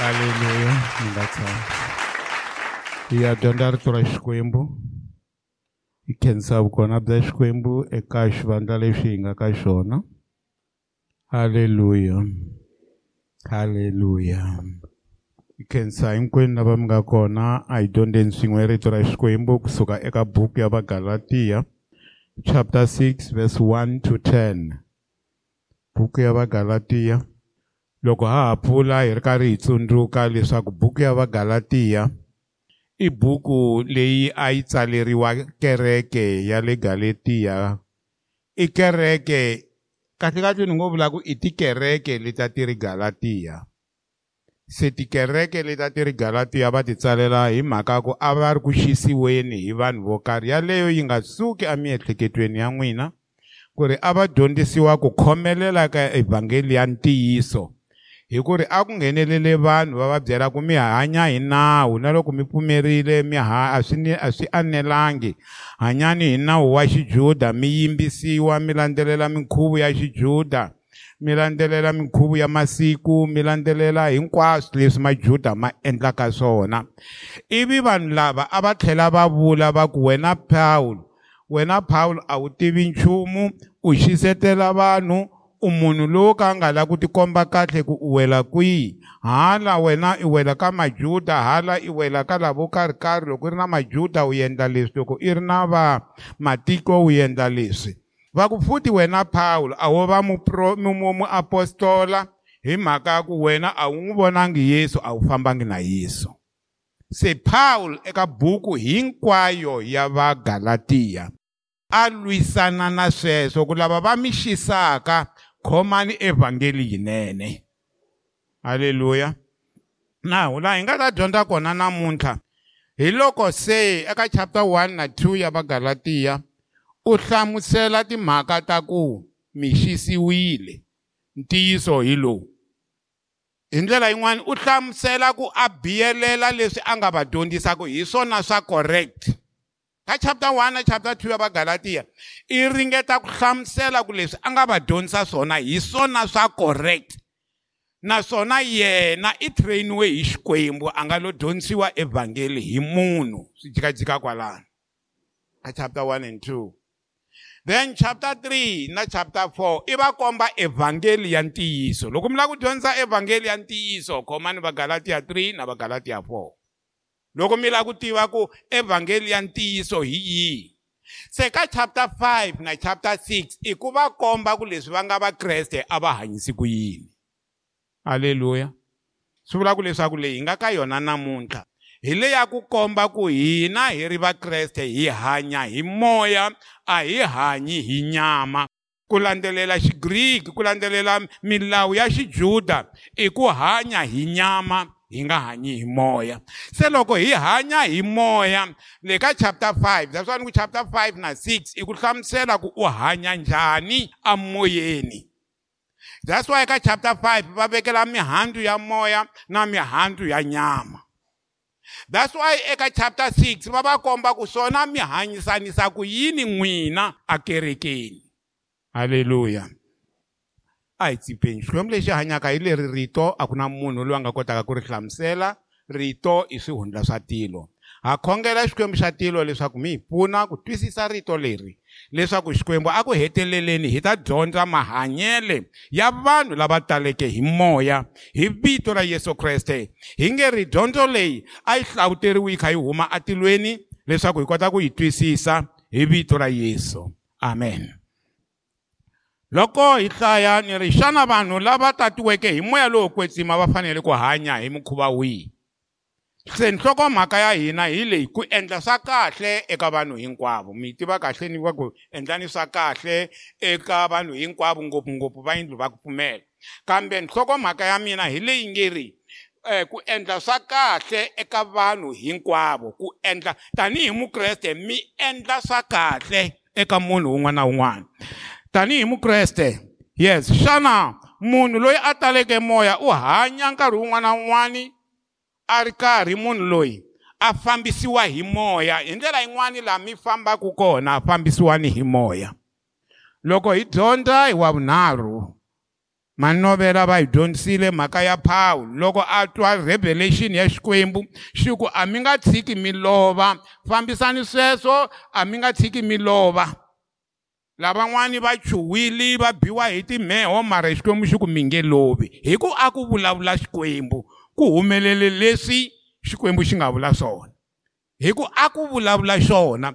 Haleluya. Mi nga tshama. Hi dyondza rito ra Xikwembu. Hi khensa vukona bya Xikwembu eka xivandla lexi hi nga ka xona. Haleluya. Haleluya. Hi khensa hinkwenu lava mi nga kona a hi dyondzeni swin'we rito ra Xikwembu kusuka eka buku ya Vagalatiya chapter 6 verse 1 to 10. Buku ya Vagalatiya loko ha ha pfula hi ri karhi hi tsundzuka leswaku buku ya Vagalatiya i buku leyi a yi tsaleriwa kereke ya le Galatiya. I kereke kahle kahle ni ngo vula ku i tikereke leta ti ri Galatiya. Se tikereke leta ti ri Galatiya va ti tsalela hi mhaka ku a va ri ku xisiweni hi vanhu vo karhi. Yaleyo yi nga suki emiehleketweni ya n'wina ku ri a va dyondzisiwa ku khomelela ka evhangeli ya ntiyiso hi ku ri a ku nghenelele vanhu va va byela ku mi hanya hi nawu na loko mi pfumerile mi ha a swi a swi anelangi. Hanyani hi nawu wa xijuda mi yimbisiwa mi landzelela minkhuvo ya xijuda mi landzelela minkhuvo ya masiku mi landzelela hinkwaswo leswi majuda ma endlaka swona. Ivi vanhu lava a va tlhela va vula va ku wena Paul wena Paul a wu tivi nchumu u xisetela vanhu u munhu lowo ka a nga lavi ku tikomba kahle ku u wela kwihi? Hala wena i wela ka majuda hala i wela ka lavo karhikarhi loko i ri na majuda u endla leswi. Loko i ri na va matiko u endla leswi. Va ku futhi wena Paul a wo va muapostola hi mhaka ya ku wena a wu n'wi vonangi Yesu a wu fambangi na Yesu. Se Paul eka buku hinkwayo ya va Galatiya a lwisana na sweswo ku lava va mi xisaka khomani evhangeli yinene. Haleluya. Nawu laha hi nga ta dyondza kona namuntlha hi loko se eka chapter 1 na 2 ya vagalatiya u hlamusela timhaka ta ku mi xisiwile ntiyiso hi lowu. Hi ndlela yin'wana u hlamusela ku a biyelela leswi a nga va dyondzisaka hi swona swa correct. Ka chapter 1 na chapter 2 ya vagalatiya i ringeta ku hlamusela ku leswi a nga va dyondzisa swona hi swona swa correct. Naswona yena i trainiwe hi xikwembu a nga lo dyondzisiwa evhangeli hi munhu swi jikajika kwalano. Ka chapter 1 and 2 then chapter 3 na chapter 4 i va komba evhangeli ya ntiyiso. Loko mi lava ku dyondzisa evhangeli ya ntiyiso khomani vagalatiya 3 na vagalatiya 4 loko mi lava ku tiva ku evhangeli ya ntiyiso hi yihi? Se ka chapter 5 na chapter 6 i ku va komba ku leswi va nga vakreste a va hanyisi ku yini? Halleluya swi vula ku leswaku leyi hi nga ka yona namuntlha. Hi le ya ku komba ku hina hi ri vakreste hi hanya hi moya a hi hanyi hi nyama. Ku landzelela xigriki ku landzelela milawu ya xijuda i ku hanya hi nyama. Hi nga hanyi hi moya. Se loko hi hanya hi moya le ka chapter 5 that's why ku chapter 5 na 6 i ku hlamusela ku u hanya njhani amoyeni that's why ka chapter 5 va vekela mihandzu ya moya na mihandzu ya nyama. That's why eka chapter 6 va va komba ku swona mi hanyisanisa ku yini n'wina akerekeni halleluya a hi tsipeni xikwembu lexi hanyaka hi leri rito a ku na munhu loyi a nga kotaka ku ri hlamusela rito i swihundla swa tilo. Ha khongela xikwembu xa tilo leswaku mi hi pfuna ku twisisa rito leri leswaku xikwembu a ku heteleleni hi ta dyondza mahanyele ya vanhu lava taleke hi moya hi vito ra yesu kreste. Hi nge ri dyondzo leyi a yi hlawuteriwi kha yi huma atilweni leswaku hi kota ku yi twisisa hi vito ra yesu amen loko hi hlaya ni ri xana vanhu lava tatiweke hi moya lowo kwetsima va fanele ku hanya hi mukhuva wihi? Se nhlokomhaka ya hina hi leyi ku endla swa kahle eka vanhu hinkwavo. Mi tiva kahle ni va ku endlani swa kahle eka vanhu hinkwavo ngopfungopfu va yindlu va ku pfumela. Kambe nhlokomhaka ya mina hi leyi nge ri eh, ku endla swa kahle eka vanhu hinkwavo ku endla tanihi mukreste mi endla swa kahle eka munhu wun'wana na wun'wana tanihi mukreste? Yes. Xana munhu loyi a taleke moya u hanya nkarhi wun'wana na wun'wani a ri karhi munhu loyi a fambisiwa hi moya. Hi ndlela yin'wani laha mi fambaka kona fambisiwani hi moya. Loko hi dyondza hi wa vunharhu. Manovela va hi dyondzisile mhaka ya pawulo loko a twa revelation ya xikwembu xi ku a mi nga tshiki mi lova. Fambisani sweswo a mi nga tshiki mi lova lavan'wani va chuwile va biwa hi timheho mara xikwembu xi ku mi nge lovi. Hi ku a ku vulavula xikwembu ku humelele leswi xikwembu xi nga vula swona. Hi ku a ku vulavula xona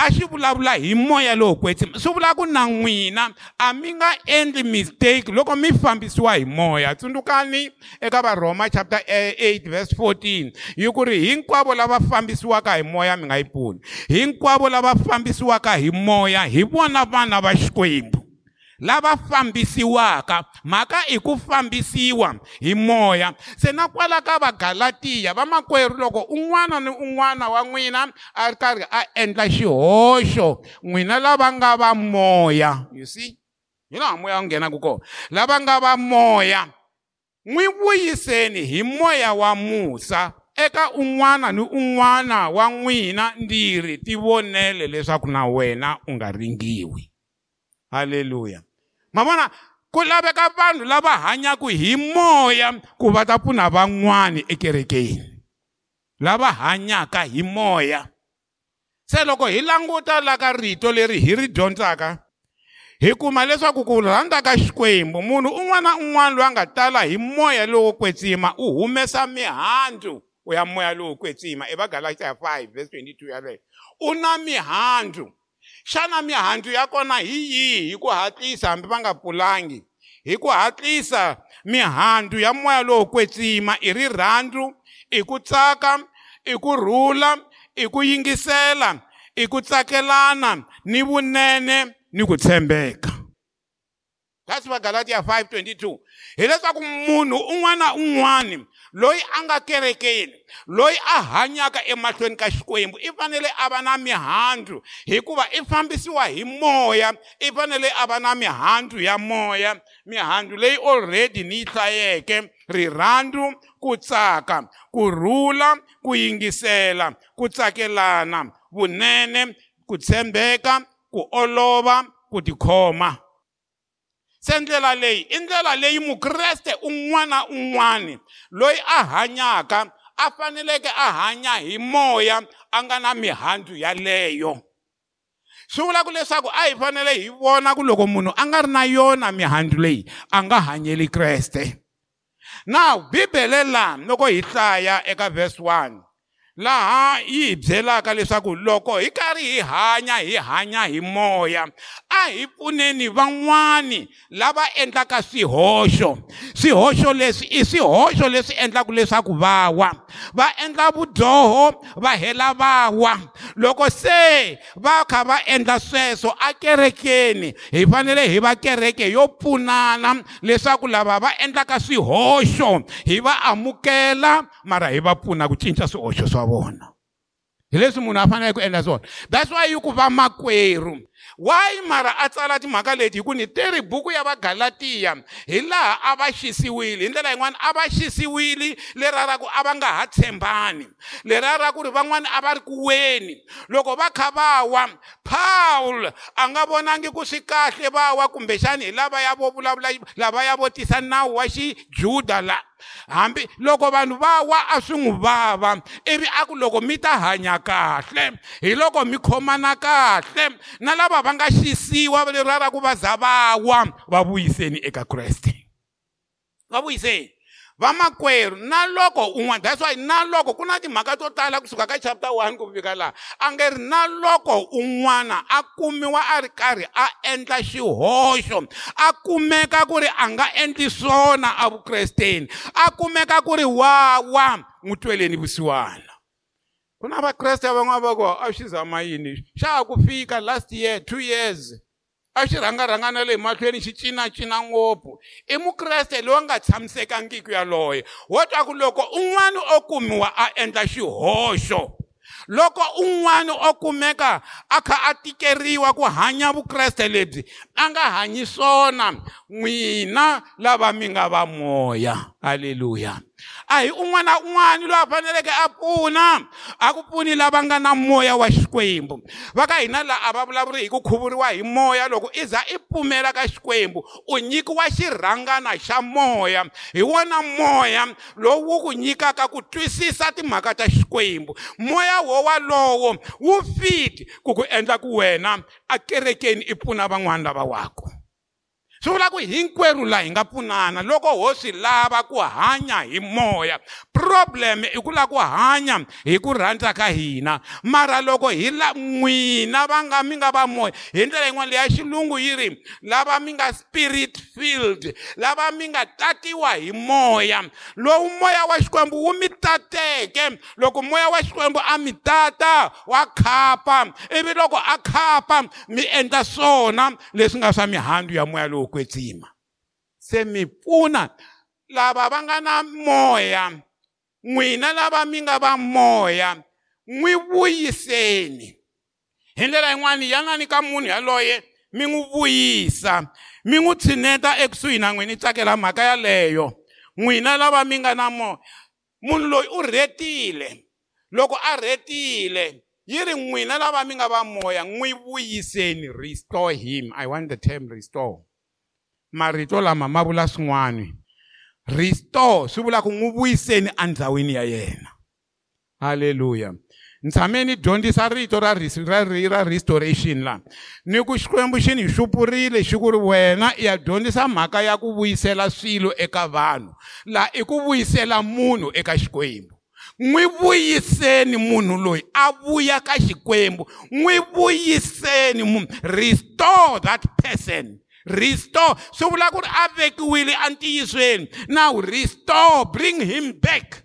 a xi vulavula hi moya lowo kwetsima swi vula ku na n'wina a mi nga endli mistake loko mi fambisiwa hi moya. Tsundzukani eka varhoma chapter 8 verse 14 yi ku ri hinkwavo lava fambisiwaka hi moya mi nga yi pfuni. Hinkwavo lava fambisiwaka hi moya hi vona vana va xikwembu lava fambisiwaka. Mhaka i ku fambisiwa hi moya. Se na kwala ka vagalatiya vamakwerhu loko un'wana ni un'wana wa n'wina a ri karhi a endla xihoxo n'wina lava nga va moya you see? Hi laha moya wu nghenaka kona? Lava nga va moya n'wi vuyiseni hi moya wa musa eka un'wana ni un'wana wa n'wina ndiri ti vonele leswaku na wena u nga ringiwi. Halleluya ma vona ku laveka vanhu lava hanyaka hi moya ku va ta pfuna van'wani ekerekeni. Lava hanyaka hi moya. Se loko hi languta la ka rito leri hi ri dyondzaka hi kuma leswaku ku rhandza ka xikwembu munhu un'wana na un'wana loyi a nga tala hi moya lowo kwetsima u humesa mihandzu ya moya lowo kwetsima evagalatiya 5 verse 22 yaleyo. U na mihandzu xana mihandzu ya kona hi yihi hi ku hatlisa hambi va nga pulangi? Hi ku hatlisa mihandzu ya moya lowo kwetsima i rirhandzu i ku tsaka i ku rhula i ku yingisela i ku tsakelana ni vunene ni ku tshembeka. That's vagalatiya 522 hileswaku munhu un'wana na un'wani loyi a nga kerekeni loyi a hanyaka emahlweni ka xikwembu i fanele a va na mihandzu hikuva i fambisiwa hi moya i fanele a va na mihandzu ya moya mihandzu leyi already ni yi hlayeke rirhandzu ku tsaka ku rhula ku yingisela ku tsakelana vunene ku tshembeka ku olova ku tikhoma. Se ndlela leyi i ndlela leyi mukreste un'wana na un'wani loyi a hanyaka a faneleke a hanya hi moya a nga na mihandzu yaleyo. Swi vulaka leswaku a hi fanele hi vona ku loko munhu a nga ri na yona mihandzu leyi a nga hanyeli kreste. Now bibele laha loko hi hlaya eka verse 1 laha yi hi byelaka leswaku loko hi karhi hi hanya hi hanya hi moya a hi pfuneni van'wani lava endlaka swihoxo. Swihoxo leswi i swihoxo leswi endlaka leswaku va wa va endla vudyoho va hela va wa loko se va kha va endla sweswo a kerekeni hi fanele hi va kereke yo pfunana leswaku lava va endlaka swihoxo hi va amukela mara hi va pfuna ku cinca swihoxo swa vona. Hi leswi munhu a fanele ku endla swona. That's why yi ku va makwerhu. Why mara a tsala timhaka leti hi ku ni teri buku ya vagalatiya hi laha a va xisiwile hi ndlela yin'wana a va xisiwile leriya ra ku a va nga ha tshembani leriya ra ku ri van'wani a va ri ku weni. Loko va kha va wa paul a nga vonangi ku swi kahle va wa kumbexani hi lava ya vo vulavula lava ya vo tisa nawu wa xijuda la hambi loko vanhu va wa a swi n'wi vava ivi a ku loko mi ta hanya kahle hi loko mi khomana kahle na lava va nga xisiwa leriya ra ku va za va wa va vuyiseni eka kreste. Va vuyiseni? Vamakwerhu na loko un'wana that's why na loko ku na timhaka to tala kusuka ka chapter 1 ku fika laha a nge ri na loko un'wana a kumiwa a ri karhi a endla xihoxo a kumeka ku ri a nga endli swona evukresteni a kumeka ku ri wawa n'wi tweleni vusiwana. Ku na vakreste van'wana va ku a swi zama yini? Xa ha ku fika last year two years a xi rhangarhanga le mahlweni xi cinacina ngopfu. I mukreste loyi a nga tshamisekangiki yaloye wo twa ku loko un'wana o kumiwa a endla xihoxo loko un'wana o kumeka a kha a tikeriwa ku hanya vukreste lebyi a nga hanyi swona n'wina lava mi nga va moya. Haleluya. A hi un'wana na un'wana loyi a faneleke a pfuna a ku pfuni lava nga na moya wa xikwembu. Va ka hina laha a va vulavuli hi ku khuvuriwa hi moya loko i za i pfumela ka xikwembu u nyikiwa xirhangana xa moya. Hi wona moya lowu ku nyikaka ku twisisa timhaka ta xikwembu. Moya wo walowo wu fit ku ku endla ku wena a kerekeni i pfuna van'wana lava wako swi vula ku hinkwerhu laha hi nga pfunana. Loko ho swi lava ku hanya hi moya problem i ku lava ku hanya hi ku rhandza ka hina. Mara loko hi la n'wina va nga mi nga va moya hi ndlela yin'wana leya xilungu yi ri lava mi nga spirit filled lava mi nga tatiwa hi moya. Lowu moya wa xikwembu wu mi tateke. Loko moya wa xikwembu a mi tata wa khapa. Ivi loko a khapa mi endla swona leswi nga swa mihandzu ya moya lowu. Kwetsima. Se mi pfuna lava va nga na moya n'wina lava mi nga va moya n'wi vuyiseni hi ndlela yin'wani yanani ka munhu yaloye mi n'wi vuyisa mi n'wi tshineta ekusuhi na n'wina i tsakela mhaka yaleyo. N'wina lava mi nga na moya munhu loyi u rhetile loko a rhetile yi ri n'wina lava mi nga va moya n'wi vuyiseni restore him. I want the term restore. Marito lama ma vula swin'wana restore swi vula ku n'wi vuyiseni endhawini ya yena. Halleluya ni tshame ni dyondzisa rito ra ra ra restoration la. Ni ku xikwembu xi ni xupurile xi ku ri wena i ya dyondzisa mhaka ya ku vuyisela swilo eka vanhu. Laha i ku vuyisela munhu eka xikwembu. N'wi vuyiseni munhu loyi a vuya ka xikwembu. N'wi vuyiseni munhu restore that person restore swi vula ku ri a vekiwile entiyisweni now restore bring him back.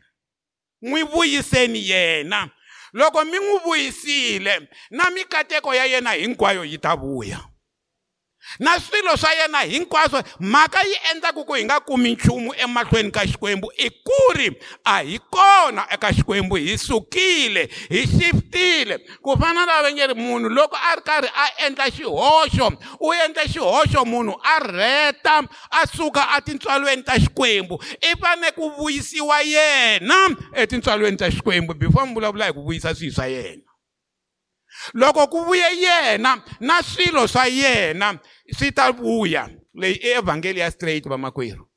N'wi vuyiseni yena. Loko mi n'wi vuyisile na mikateko ya yena hinkwayo yi ta vuya na swilo swa yena hinkwaswo mhaka yi endlaka ku hi nga kumi nchumu emahlweni ka xikwembu i ku ri a hi kona eka xikwembu hi sukile hi shiftile ku fana na va nge ri munhu loko a ri karhi a endla xihoxo u endle xihoxo munhu a rheta a suka etintswalweni ta xikwembu. I fane ku vuyisiwa yena etintswalweni ta xikwembu before mi vulavula hi ku vuyisa swilo swa yena. Loko ku vuye yena na swilo swa yena swi ta vuya leyi i evhangeli ya straight vamakwerhu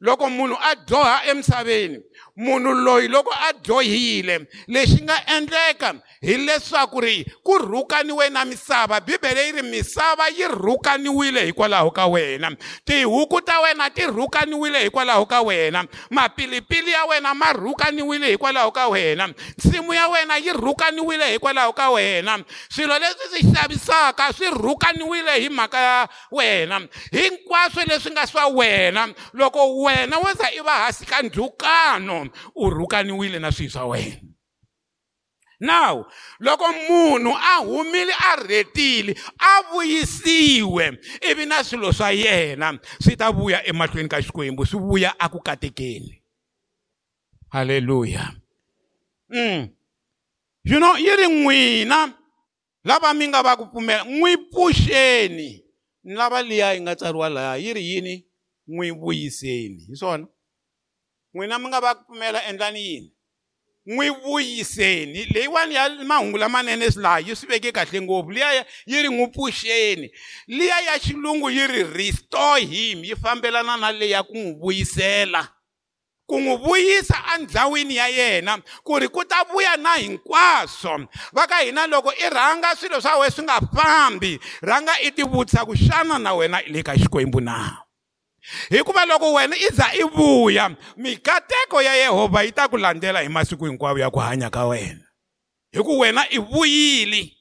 loko munhu a dyoha emisaveni munhu loyi loko a dyohile lexi nga endleka hileswaku ri ku rhukaniwe na misava bibele yi ri misava yi rhukaniwile hikwalaho ka wena. Tihuku ta wena ti rhukaniwile hikwalaho ka wena. Mapilipili ya wena ma rhukaniwile hikwalaho ka wena. Nsimu ya wena yi rhukaniwile hikwalaho ka wena. Swilo leswi swi xavisaka swi rhukaniwile hi mhaka ya wena. Hinkwaswo leswi nga swa wena loko wena wo za i va hansi ka ndhukano u rhukaniwile na swilo swa wena now loko munhu a humile a rhetile a vuyisiwe ivi na swilo swa yena swi ta vuya emahlweni ka xikwembu swi vuya aku katekeni. Halleluya mm. you know yi ri n'wina lava mi nga va ku pfumela n'wi pfuxeni. Ni lava liya yi nga tsariwa laya yi ri yini? N'wi vuyiseni. Hi swona? N'wina mi nga va ku pfumela endlani yini? N'wi vuyiseni leyiwani ya mahungu lamanene laha yi swi veke kahle ngopfu liya yi ri n'wi pfuxeni liya ya xilungu yi ri restore him yi fambelana na leya ku n'wi vuyisela. Ku n'wi vuyisa endhawini ya yena ku ri ku ta vuya na hinkwaswo. Va ka hina loko i rhanga swilo swa wena swi nga fambi rhanga i ti vutisa ku xana na wena i le ka xikwembu na hikuva loko wena i za i vuya mikateko ya yehovha yi ta ku landzela hi masiku hinkwawo ya ku hanya ka wena. Hi ku wena i vuyile.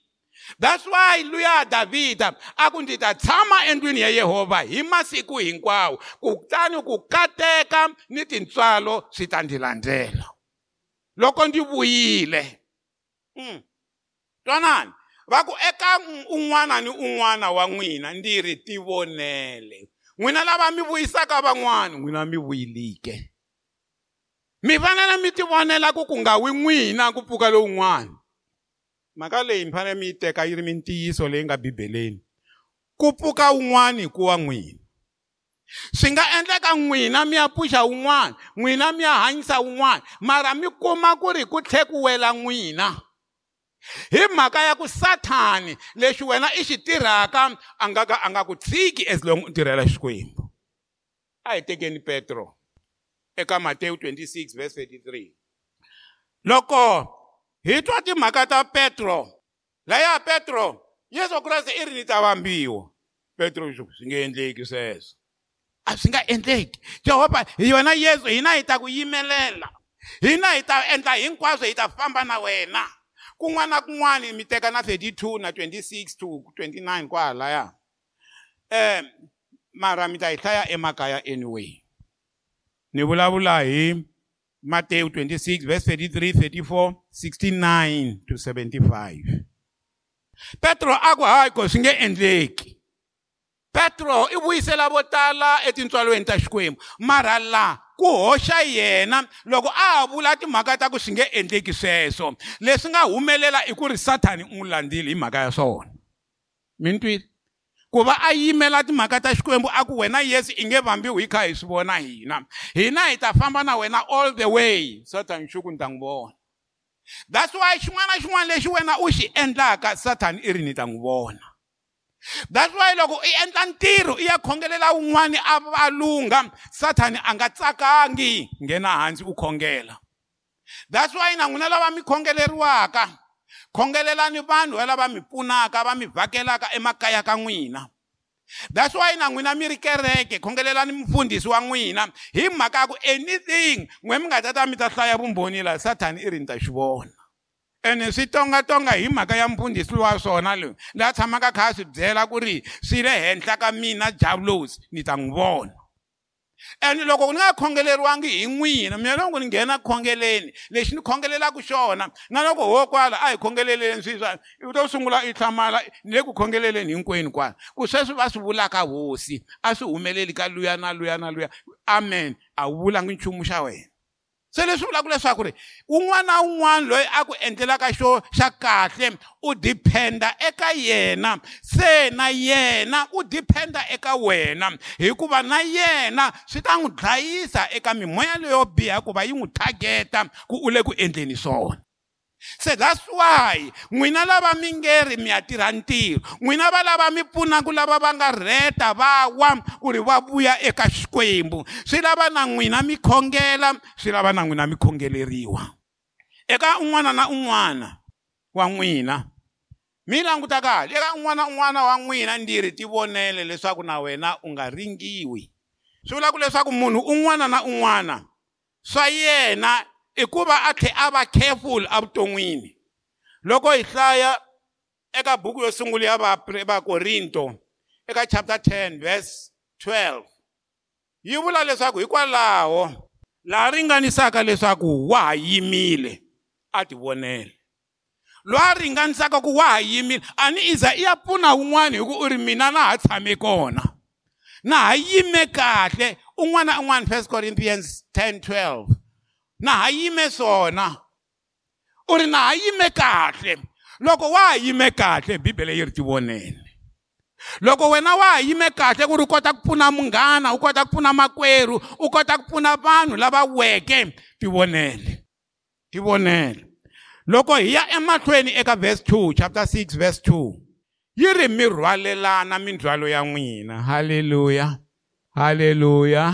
That's why luya davhida a ku ndzi ta tshama endlwini ya yehovha hi masiku hinkwawo kutani ku kateka ni tintswalo swi ta ndzi landzela loko ndzi vuyile mm. twanani va ku eka un'wana ni un'wana wa n'wina ndzi ri tivonele. N'wina lava mi vuyisaka van'wana n'wina mi vuyilike mi fanele mi ti vonela ku ku nga wi n'wina ku pfuka lowun'wana mhaka leyi mi fanele mi yi teka yi ri mintiyiso leyi nga bibeleni. Ku pfuka wun'wana hi ku wa n'wina. Swi nga endleka n'wina mi ya pfuxa wun'wana n'wina mi ya hanyisa wun'wana mara mi kuma ku ri ku tlhe ku wela n'wina hi mhaka ya ku sathani lexi wena i xi tirhaka a nga ka a nga ku tshiki as long u tirhela xikwembu. A hi tekeni petro eka matewu 26 verse 33 loko hi twa timhaka ta petro laya petro yesu kreste i ri ni ta vambiwa. Petro swi nge endleki sweswo. A swi nga endleki. Jehovha hi yona yesu hina hi ta ku yimelela. Hina hi ta endla hinkwaswo hi ta famba na wena. Kun'wana na kun'wana mi teka na 32 na 26 to 29 kwahalaya um mara mi ta yi hlaya emakaya anyway. Ni vulavula hi matewu 26 verse 33 34 69 to 75 petro a ku hayi ko swi nge endleki. Petro i vuyisela vo tala etintswalweni ta xikwembu. Mara la ku hoxa yena loko a ha vula timhaka ta ku swi nge endleki sweswo. Leswi nga humelela i ku ri sathani u n'wi landzile hi mhaka ya swona. Mi ni twile? Ku va a yimela timhaka ta xikwembu a ku wena yesu i nge vambiwi hi kha hi swi vona hina. Hina hi ta famba na wena all the way. Sathani xuku ni ta n'wi vona. That's why xin'wana na xin'wana lexi wena u xi endlaka sathani i ri ni ta n'wi vona. That's why loko i endla ntirho i ya khongelela wun'wani a valunga sathani a nga tsakangi nghena hansi u khongela. That's why na n'wina lava mi khongeleriwaka khongelelani vanhu va lava mi pfunaka va mi vhakelaka emakaya ka n'wina. That's why na n'wina mi ri kereke khongelelani mufundhisi wa n'wina. Hi mhaka ya ku anything n'we mi nga ta ta mi ta hlaya vumbhoni laha sathani i ri ni ta xi vona. Ene swi tongatonga hi mhaka ya mfundhisi wa swona loyi laha tshamaka kha a swi byela ku ri swi le henhla ka mina javulosi ni ta n'wi vona ene loko ni nga khongeleriwangi hi n'wina mina loko ni nghena khongeleni lexi ni khongelelaka xona na loko ho kwala a hi khongeleleni swi swa u to sungula i hlamala ni le ku khongeleleni hinkwenu kwala. Ku sweswi va swi vulaka hosi a swi humeleli ka luya na luya na luya. Amen. A wu vulangi nchumu xa wena. Se leswi vulaka leswaku ri un'wana na un'wana loyi a ku endlelaka xo xa kahle u diphenda eka yena. Se na yena u diphenda eka wena. Hikuva na yena swi ta n'wi dlayisa eka mimoya leyo biha ku va yi n'wi targeta ku u le ku endleni swona. Se that's why n'wina lava mi nge ri mi ya tirha ntirho. N'wina va lava mi pfunaka lava va nga rheta va wa ku ri va vuya eka xikwembu. Swi lava na n'wina mi khongela swi lava na n'wina mi khongeleriwa. Eka un'wana na un'wana wa n'wina mi languta kahle. Eka un'wana na un'wana wa n'wina ndzi ti vonele leswaku na wena u nga ringiwi. Swi vula ku leswaku munhu un'wana na un'wana swa yena i ku va a tlhela a va careful evuton'wini loko hi hlaya eka buku yo sungula ya vakorinto eka chapter 10 verse 12 yi vula leswaku hikwalaho laha ringanisaka leswaku wa ha yimile a ti vonele. Loyi a ringanisaka ku wa ha yimile a ni iza i ya pfuna wun'wana hi ku u ri mina na ha tshame kona. Na ha yime kahle un'wana na un'wana first corinthians 10 12 na ha yime swona u ri na ha yime kahle. Loko wa ha yime kahle bibele yi ri ti vonene loko wena wa ha yime kahle ku ri u kota ku pfuna munghana u kota ku pfuna makwerhu u kota ku pfuna vanhu lava weke ti vonele ti vonele loko hi ya emahlweni eka verse 2 chapter 6 verse 2 yi ri mi rhwalelana mindzhwalo ya n'wina. Halleluya halleluya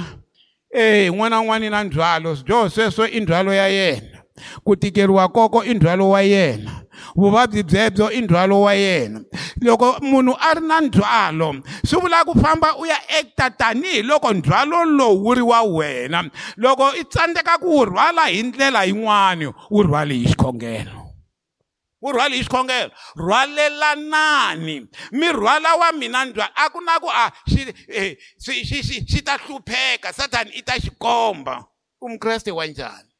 Eh n'wana n'wana na ndzhwalo byo sweswo i ndzhwalo ya yena. Ku tikeriwa koko i ndzhwalo wa yena. Vuvabyi byebyo i ndzhwalo wa yena. Loko munhu a ri na ndzhwalo swi vula ku famba u ya acta tanihiloko ndzhwalo lowu wu ri wa wena. Loko i tsandzeka ku wu rhwala hi ndlela yin'wani wu rhwale hi xikhongelo. Wu rhwale hi xikhongelo. Rhwalelanani mi rhwala wa mina ndzhwalo a ku na ku a xi xi xi xi ta hlupheka. Sathani i ta xi komba. U mukreste wa njhani?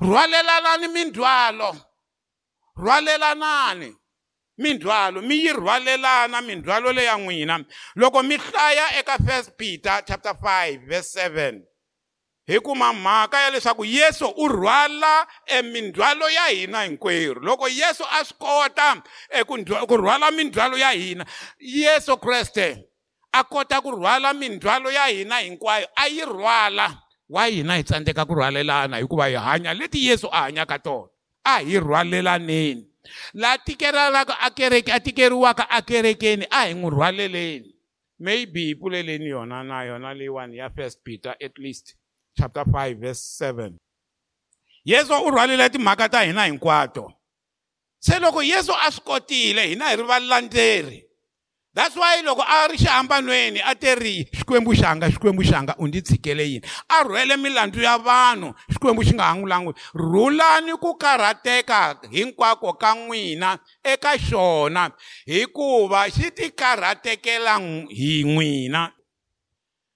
Rhwalelanani mindzhwalo rhwalelanani mindzhwalo mi yi rhwalelana mindzhwalo leya n'wina. Loko mi hlaya eka first peter chapter 5 verse 7 hi kuma mhaka ya leswaku yesu u rhwala emindzhwalo ya hina hinkwerhu. Loko yesu a swi kota ku rhwala mindzhwalo ya hina yesu kreste a kota ku rhwala mindzwalo ya hina hinkwayo a yi rhwala. Wa hina hi tsandzeka ku rhwalelana hikuva hi hanya leti yesu a hanyaka tona. A hi rhwalelaneni. Laha tikelelaka a tikeriwaka akerekeni a hi n'wi rhwaleleni. Maybe hi pfuleleni yona na yona leyiwani ya first peter at least chapter 5 verse 7 yesu u rhwalile timhaka ta hina hinkwato. Se loko yesu a swi kotile hina hi ri valandzeri that's why loko a ri xihambanweni a te ri xikwembu xanga xikwembu xanga u ndzi tshikele yini? A rhwele milandzu ya vanhu xikwembu xi nga ha n'wi langui rhulani ku karhateka hinkwako ka n'wina eka xona hikuva xi ti karhatekela hi n'wina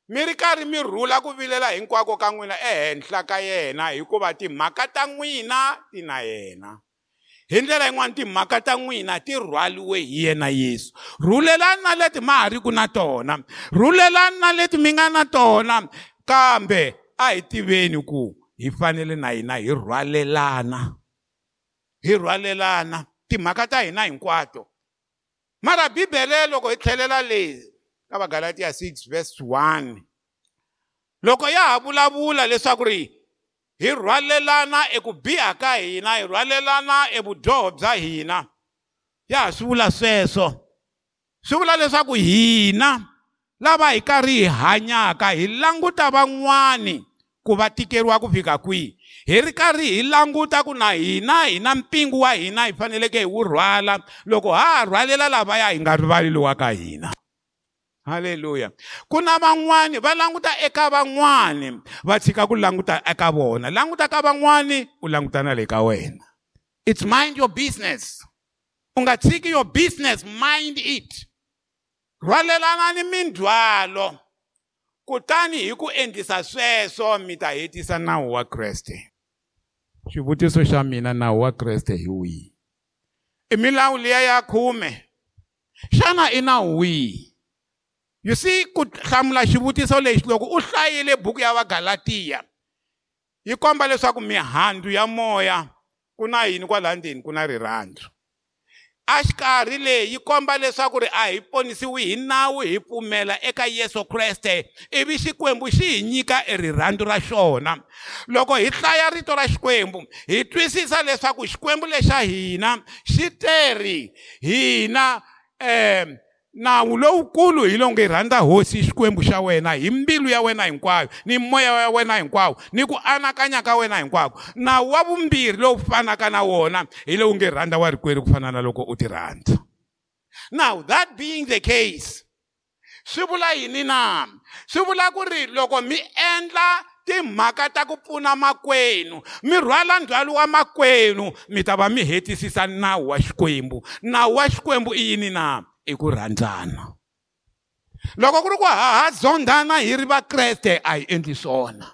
mi ri karhi mi rhula ku vilela hinkwako ka n'wina ehenhla ka yena hikuva timhaka ta n'wina ti na yena. Hi ndlela yin'wana timhaka ta n'wina ti rhwaliwe hi yena yesu. Rhulelani na leti ma ha riku na tona rhulelani na leti mi nga na tona kambe a hi tiveni ku hi fanele na hina hi rhwalelana. Hi rhwalelana timhaka ta hina hinkwato. Mara bibele loko hi tlhelela lezi ka vagalatiya 6 verse 1 loko ya ha vulavula leswaku ri hi rhwalelana eku biha ka hina hi rhwalelana evudyoho bya hina ya ha swi vula sweswo. Swi vula leswaku hina lava hi karhi hi hanyaka hi languta van'wani ku va tikeriwa ku fika kwihi. Hi ri karhi hi languta ku na hina hi na mpingu wa hina hi faneleke hi wu rhwala. Loko ha ha rhwalela lavaya hi nga rivaleliwa ka hina halleluya ku na van'wani va languta eka van'wani va tshika ku languta eka vona. Languta ka van'wani u languta na le ka wena. It's mind your business. U nga tshiki your business mind it. Rhwalelana ni mindzwalo kutani hi ku endlisa sweswo mi ta hetisa nawu wa kreste. Xivutiso xa mina nawu wa kreste hi wihi? I milawu liya ya khume. Xana i nawu wihi? You see ku hlamula xivutiso lexi loko u hlayile buku ya vagalatiya yi komba leswaku mihandzu ya moya ku na yini kwala ndzeni ku na rirhandzu. A xikarhi leyi yi komba leswaku ri a hi ponisiwi hi nawu hi pfumela eka yesu kreste ivi xikwembu xi hi nyika e rirhandzu ra xona. Loko hi hlaya rito ra xikwembu hi twisisa leswaku xikwembu lexa hina xi teri hina um nawu lowukulu hi lowu nge rhandza hosi xikwembu xa wena hi mbilu ya wena hinkwayo ni moya wa wena hinkwawo ni ku anakanya ka wena hinkwako nawu wa vumbirhi lowu fanaka na wona hi lowu nge rhandza wa rikwerhu ku fana na loko u ti rhandza. Now that being the case swi vula yini na? Swi vula ku ri loko mi endla timhaka ta ku pfuna makwenu mi rhwala ndzhwalo wa makwenu mi ta va mi hetisisa nawu wa xikwembu. Nawu wa xikwembu i yini na? I ku rhandzana loko ku ri ku hahazondhana hi ri vakreste a hi endli swona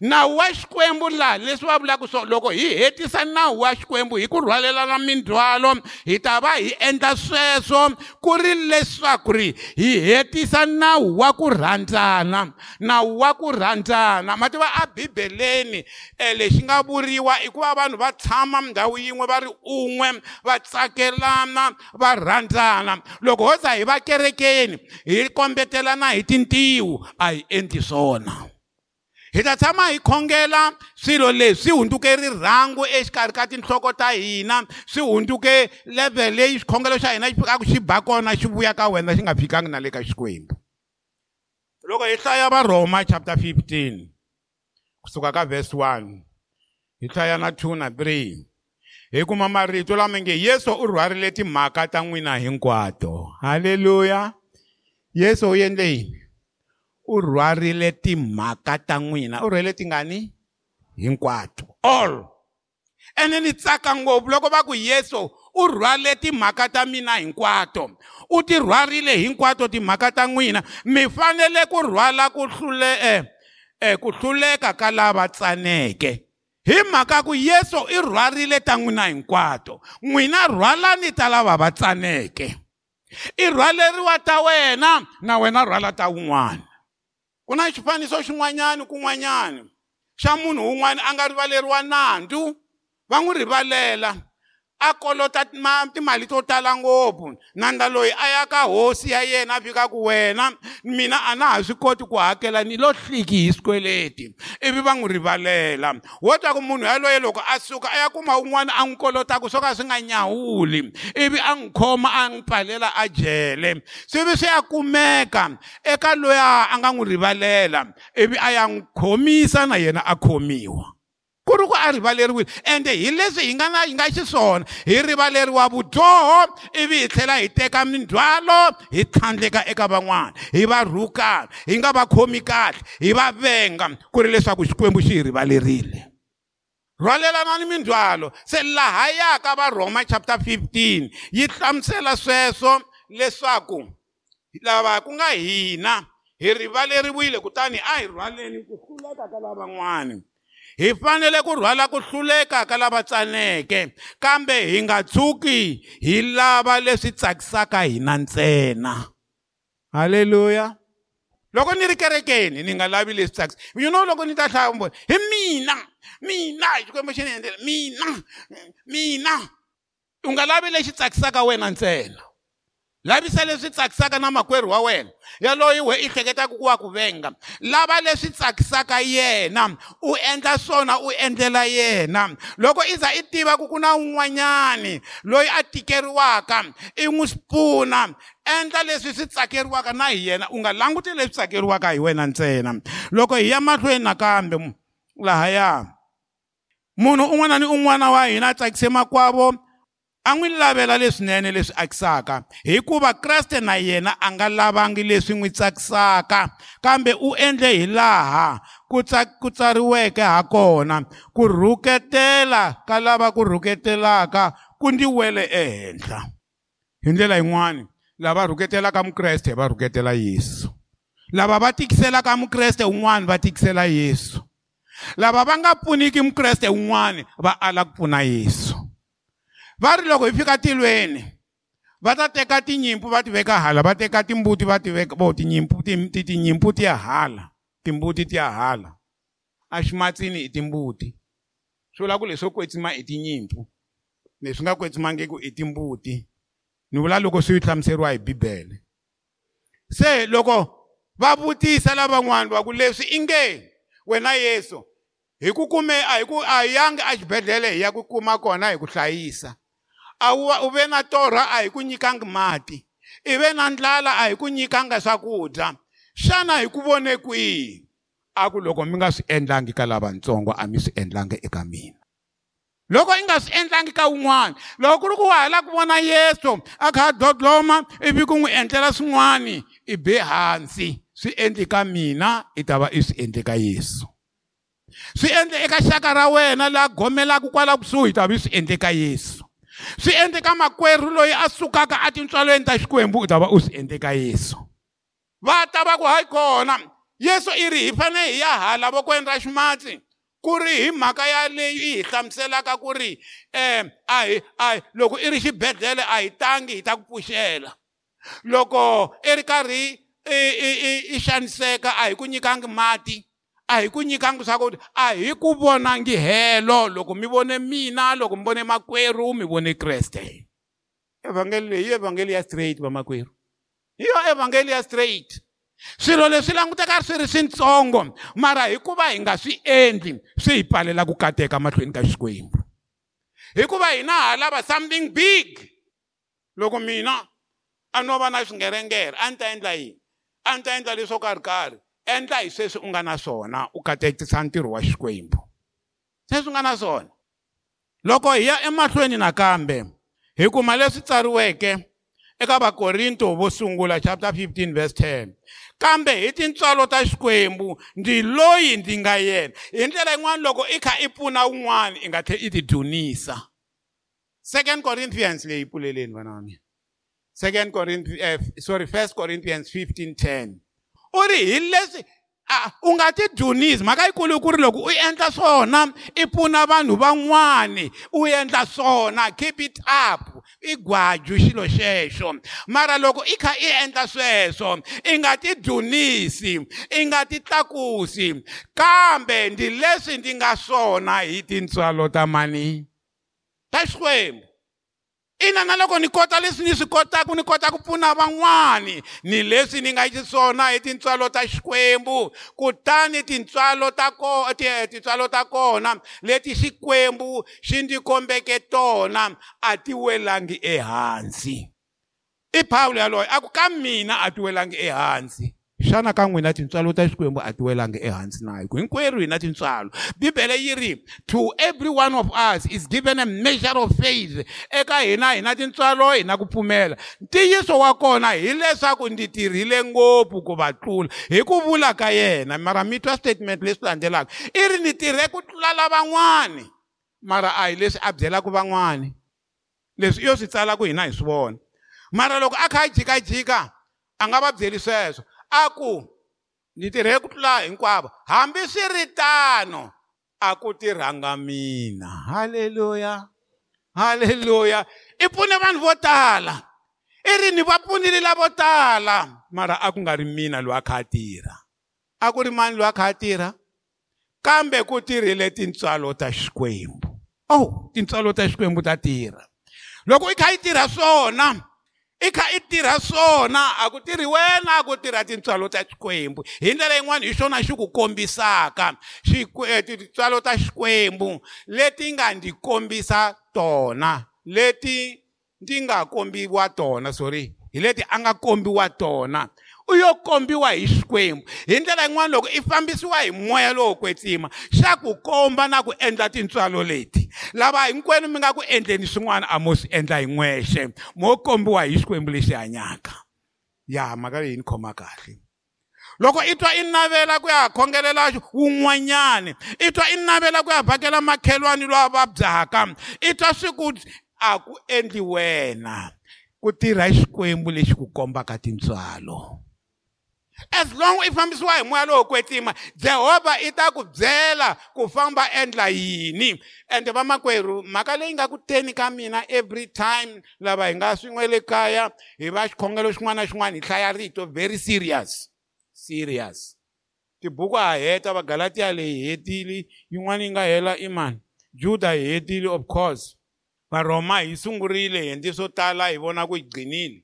nawu wa xikwembu laha leswi va vulaka swona loko hi hetisa nawu wa xikwembu hi ku rhwalelana mindzhwalo hi ta va hi endla sweswo ku ri leswaku ri hi hetisa nawu wa ku rhandzana. Nawu wa ku rhandzana. Ma tiva a bibeleni um lexi nga vuriwa i ku va vanhu va tshama ndhawu yin'we va ri un'we va tsakelana va rhandzana. Loko ho za hi va kerekeni hi kombetelana hi tintiwu a hi endli swona. Hi ta tshama hi khongela swilo leswi swi hundzuke rirhangu exikarhi ka tinhloko ta hina swi hundzuke level leyi xikhongelo xa hina xi fikaka xi ba kona xi vuya ka wena xi nga fikangi na le ka xikwembu. Loko hi hlaya varhoma chapter 15 kusuka ka verse 1 hi hlaya na 2 na 3 hi kuma marito lama nge yesu u rhwarile timhaka ta n'wina hinkwato. Halleluya yesu u endle yini? U rhwarile timhaka ta n'wina. U rhwele tingani? Hinkwato all. Ene ni tsaka ngopfu loko va ku yesu u rhwale timhaka ta mina hinkwato. U ti rhwarile hinkwato timhaka ta n'wina. Mi fanele ku rhwala ku hlule eh, eh, ku hluleka ka lava tsaneke. Hi mhaka ku yesu i rhwarile ta n'wina hinkwato. N'wina rhwalani ta lava va tsaneke. I rhwaleriwa ta wena na wena rhwala ta wun'wana. Ku na xifaniso xin'wanyani kun'wanyani xa munhu wun'wana a nga rivaleriwa nandzu va n'wi rivalela a kolota timali to tala ngopfu. Nanda loyi a ya ka hosi ya yena a fika ku wena mina a na ha swi koti ku hakela ni lo hliki hi swikweleti ivi va n'wi rivalela. Wo twa ku munhu yaloye loko a suka a ya kuma un'wana a n'wi kolotaka swo ka swi nga nyawuli ivi a n'wi khoma a n'wi pfalela a jele. Swi vi swi ya kumeka eka loya a nga n'wi rivalela ivi a ya n'wi khomisa na yena a khomiwa. Ku ri ku a rivaleriwile ende hi leswi hi nga na hi nga xiswona. Hi rivaleriwa vudyoho ivi hi tlhela hi teka mindzhwalo hi tlhandleka eka van'wana. Hi va rhukana hi nga va khomi kahle hi va venga ku ri leswaku xikwembu xi hi rivalerile. Rhwalelana mindzhwalo se laha yaka va rhoma chapter 15 yi hlamusela sweswo leswaku lava ku nga hina hi rivaleriwile kutani a hi rhwaleni ku hluleka ka lavan'wana hi fanele ku rhwala ku hluleka ka lava tsaneke kambe hi nga tshuki hi lava leswi tsakisaka hina ntsena. Halleluya loko ni ri kerekeni ni nga lavi leswi tsakisa. You know loko ni ta hlaya vumbhoni hi mina mina xikwembu xi ni endlela mina mina. U nga lavi lexi tsakisaka wena ntsena? Lavisa leswi tsakisaka na makwerhu wa wena. Yaloyi we i hleketaka ku wa ku venga lava leswi tsakisaka yena u endla swona u endlela yena. Loko i za i tiva ku ku na un'wanyani loyi a tikeriwaka i n'wi pfuna endla leswi swi tsakeriwaka na hi yena u nga languti leswi tsakeriwaka hi wena ntsena. Loko hi ya mahlweni nakambe lahaya munhu un'wana ni un'wana wa hina a tsakise makwavo a n'wi lavela leswinene leswi akisaka hikuva kreste na yena a nga lavangi leswi n'wi tsakisaka kambe u endle hi laha ku ku tsariweke ha kona ku rhuketela ka lava ku rhuketelaka ku ndi wele ehenhla. Hi ndlela yin'wani lava rhuketelaka mukreste va rhuketela yesu. Lava va tikiselaka mukreste un'wana va tikisela yesu. Lava va nga pfuniki mukreste un'wana va ala ku pfuna yesu. Va ri loko hi fika tilweni. Va ta teka tinyimpfu va ti veka hala va teka timbuti va ti veka vo tinyimpfu tinyimpfu ti ya hala timbuti ti ya hala. Eximatsini i timbuti. Swi vula ku leswo kwetsima i tinyimpfu leswi nga kwetsimangiki i timbuti. Ni vula loko swi hlamuseriwa hi bibele. Se loko va vutisa lavan'wana va ku leswi i nge wena yesu hi ku kume a hi ku a hi yangi exibedhlele hi ya ku kuma kona hi ku hlayisa. A u ve na torha a hi ku nyikanga mati? I ve na ndlala a hi ku nyikanga swakudya? Xana hi ku vone kwihi? A ku loko mi nga swi endlangi ka lavatsongo a mi swi endlangi eka mina. Loko i nga swi endlangi ka wun'wana loko ku ri ku wa ha lava ku vona yesu a kha a dodloma ivi ku n'wi endlela swin'wani i be hansi. Swi endli ka mina i ta va i swi endle ka yesu. Swi endle eka xaka ra wena laha gomelaka kwala kusuhi i ta va i swi endle ka yesu. Swi endleka makwerhu loyi a sukaka etintswalweni ta xikwembu u ta va u swi endleka yesu. Va ta va ku hayi kona yesu i ri hi fanele hi ya hala vokweni ra ximatsi ku ri hi mhaka ya leyi hi hlamuselaka ku ri um a hi a loko i ri xibedhlele a hi tangi hi ta ku pfuxela. Loko i ri karhi i i i xaniseka a hi ku nyikangi mati a hi ku nyikanga swakudya a hi ku vonangi helo loko mi vone mina loko mi vone makwerhu mi vone kreste evhangeli leyi evhangeli ya straight vamakwerhu hi yo evhangeli ya straight. Swilo leswi languteka swi ri swintsongo mara hikuva hi nga swi endli swi hi pfalela ku kateka mahlweni ka xikwembu. Hikuva hina ha lava something big. Loko mina a no va na swingerengere a ni ta endla yini? A ni ta endla leswo karhi karhi. Endla hi sweswi u nga na swona u katekisa ntirho wa xikwembu. Sweswi u nga na swona. Loko hi ya emahlweni nakambe hi kuma leswi tsariweke eka vakorinto vo sungula chapter 15 verse 10 kambe hi tintswalo ta xikwembu ndi loyi ndzi nga yena. Hi ndlela yin'wana loko i kha i pfuna wun'wana i nga tlhela i ti dunisa. Second corinthians leyi pfuleleni vana va mina. Second corinthians eh, sorry first corinthians 15 10 u ri hi leswi u nga ti dunisi mhaka yikulu ku ri loko u endla swona i pfuna vanhu van'wani u endla swona keep it up i gwaju xilo xexo. Mara loko i kha i endla sweswo i nga ti dunisi i nga ti tlakusi. Kambe ndi leswi ndi nga swona hi tintswalo ta mani? Ta xikwembu. Ina na loko ni kota leswi ni swi kotaka ni kota ku pfuna van'wani. Ni leswi ni nga xiswona hi tintswalo ta xikwembu. Kutani tintswalo ta ko tintswalo ta kona leti xikwembu xi ndzi kombeke tona a ti welangi ehansi. I Paulo yaloye a ku ka mina a ti welangi ehansi. Xana ka n'wina tintswalo ta xikwembu a ti welangi ehansi na hi ku hinkwerhu hi na tintswalo. Bibele yi ri to every one of us is given a measure of faith. Eka hina hi na tintswalo hi na ku pfumela. Ntiyiso wa kona hileswaku ndzi tirhile ngopfu ku va tlula hi ku vula ka yena. Mara mi twa statement leswi landzelaka i ri ni tirhe ku tlula lavan'wani mara a hi leswi a byelaka van'wani. Leswi i yo swi tsalaku hina hi swi vona. Mara loko a kha a jikajika a nga va byeli sweswo. A ku ni tirhe ku tlula hinkwavo hambi swi ri tano a ku tirhanga mina. Haleluya haleluya. I pfune vanhu vo tala i ri ni va pfunile lavo tala mara a ku nga ri mina loyi a kha a tirha. A ku ri mani loyi a kha a tirha? Kambe ku tirhile tintswalo ta xikwembu. Oh tintswalo ta xikwembu ta tirha. Loko i kha i tirha swona i kha i tirha swona a ku tirhi wena a ku tirha tintswalo ta xikwembu. Hi ndlela yin'wana hi xona xi ku kombisaka eh, tintswalo ta xikwembu leti nga ndzi kombisa tona leti ndzi nga kombiwa tona sorry hi leti a nga kombiwa tona u yo kombiwa hi xikwembu. Hi ndlela yin'wana loko i fambisiwa hi moya lowo kwetsima xa ku komba na ku endla tintswalo leti. Lava hinkwenu mi nga ku endleni swin'wana a mo swi endla hi n'wexe. Mo kombiwa hi xikwembu lexi hanyaka. Ya mhaka leyi ni khoma kahle. Loko i twa i navela ku ya khongelela wun'wanyani i twa i navela ku ya vhakela makhelwani lowa vabyaka i twa swi ku a ku endli wena ku tirha xikwembu lexi ku kombaka tintswalo. As long i fambisiwa hi moya lowo kwetsima jehovha i ta ku byela ku famba endla yini. Ende vamakwerhu mhaka leyi nga ku teni ka mina every time lava hi nga swin'we le kaya hi va xikhongelo xin'wana na xin'wana hi hlaya rito very serious serious. Tibuku a heta vagalatiya leyi hetile yin'wana yi nga hela i mani? Juda hi hetile of course. Varhoma hi sungurile hi endli swo tala hi vona ku hi gqinile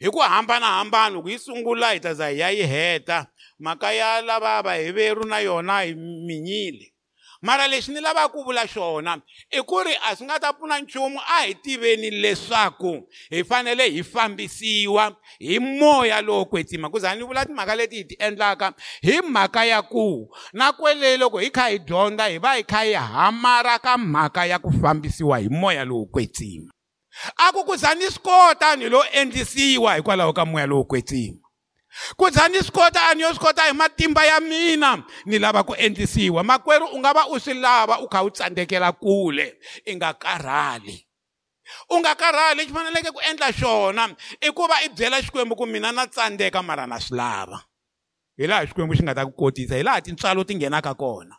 hi ku hambanahambana loko yi sungula hi ta za hi ya yi heta. Mhaka ya lava vaheveru na yona hi minyile. Mara lexi ni lavaka ku vula xona i ku ri a swi nga ta pfuna nchumu a hi tiveni leswaku hi fanele hi fambisiwa hi moya lowo kwetsima. Ku za ni vula timhaka leti hi ti endlaka hi mhaka ya ku na kwele loko hi kha hi dyondza hi va hi kha hi hamara ka mhaka ya ku fambisiwa hi moya lowo kwetsima a ku ku za ni swi kota ni lo endlisiwa hikwalaho ka moya lowo kwetsima ku za ni swi kota a ni yo swi kota hi matimba ya mina ni lava ku endlisiwa. Makwerhu u nga va u swi lava u kha u tsandzekela kule i nga karhali. U nga karhali lexi faneleke ku endla xona i ku va i byela xikwembu ku mina na tsandzeka mara na swi lava. Hi laha xikwembu xi nga ta ku kotisa hi laha tintswalo ti nghenaka kona.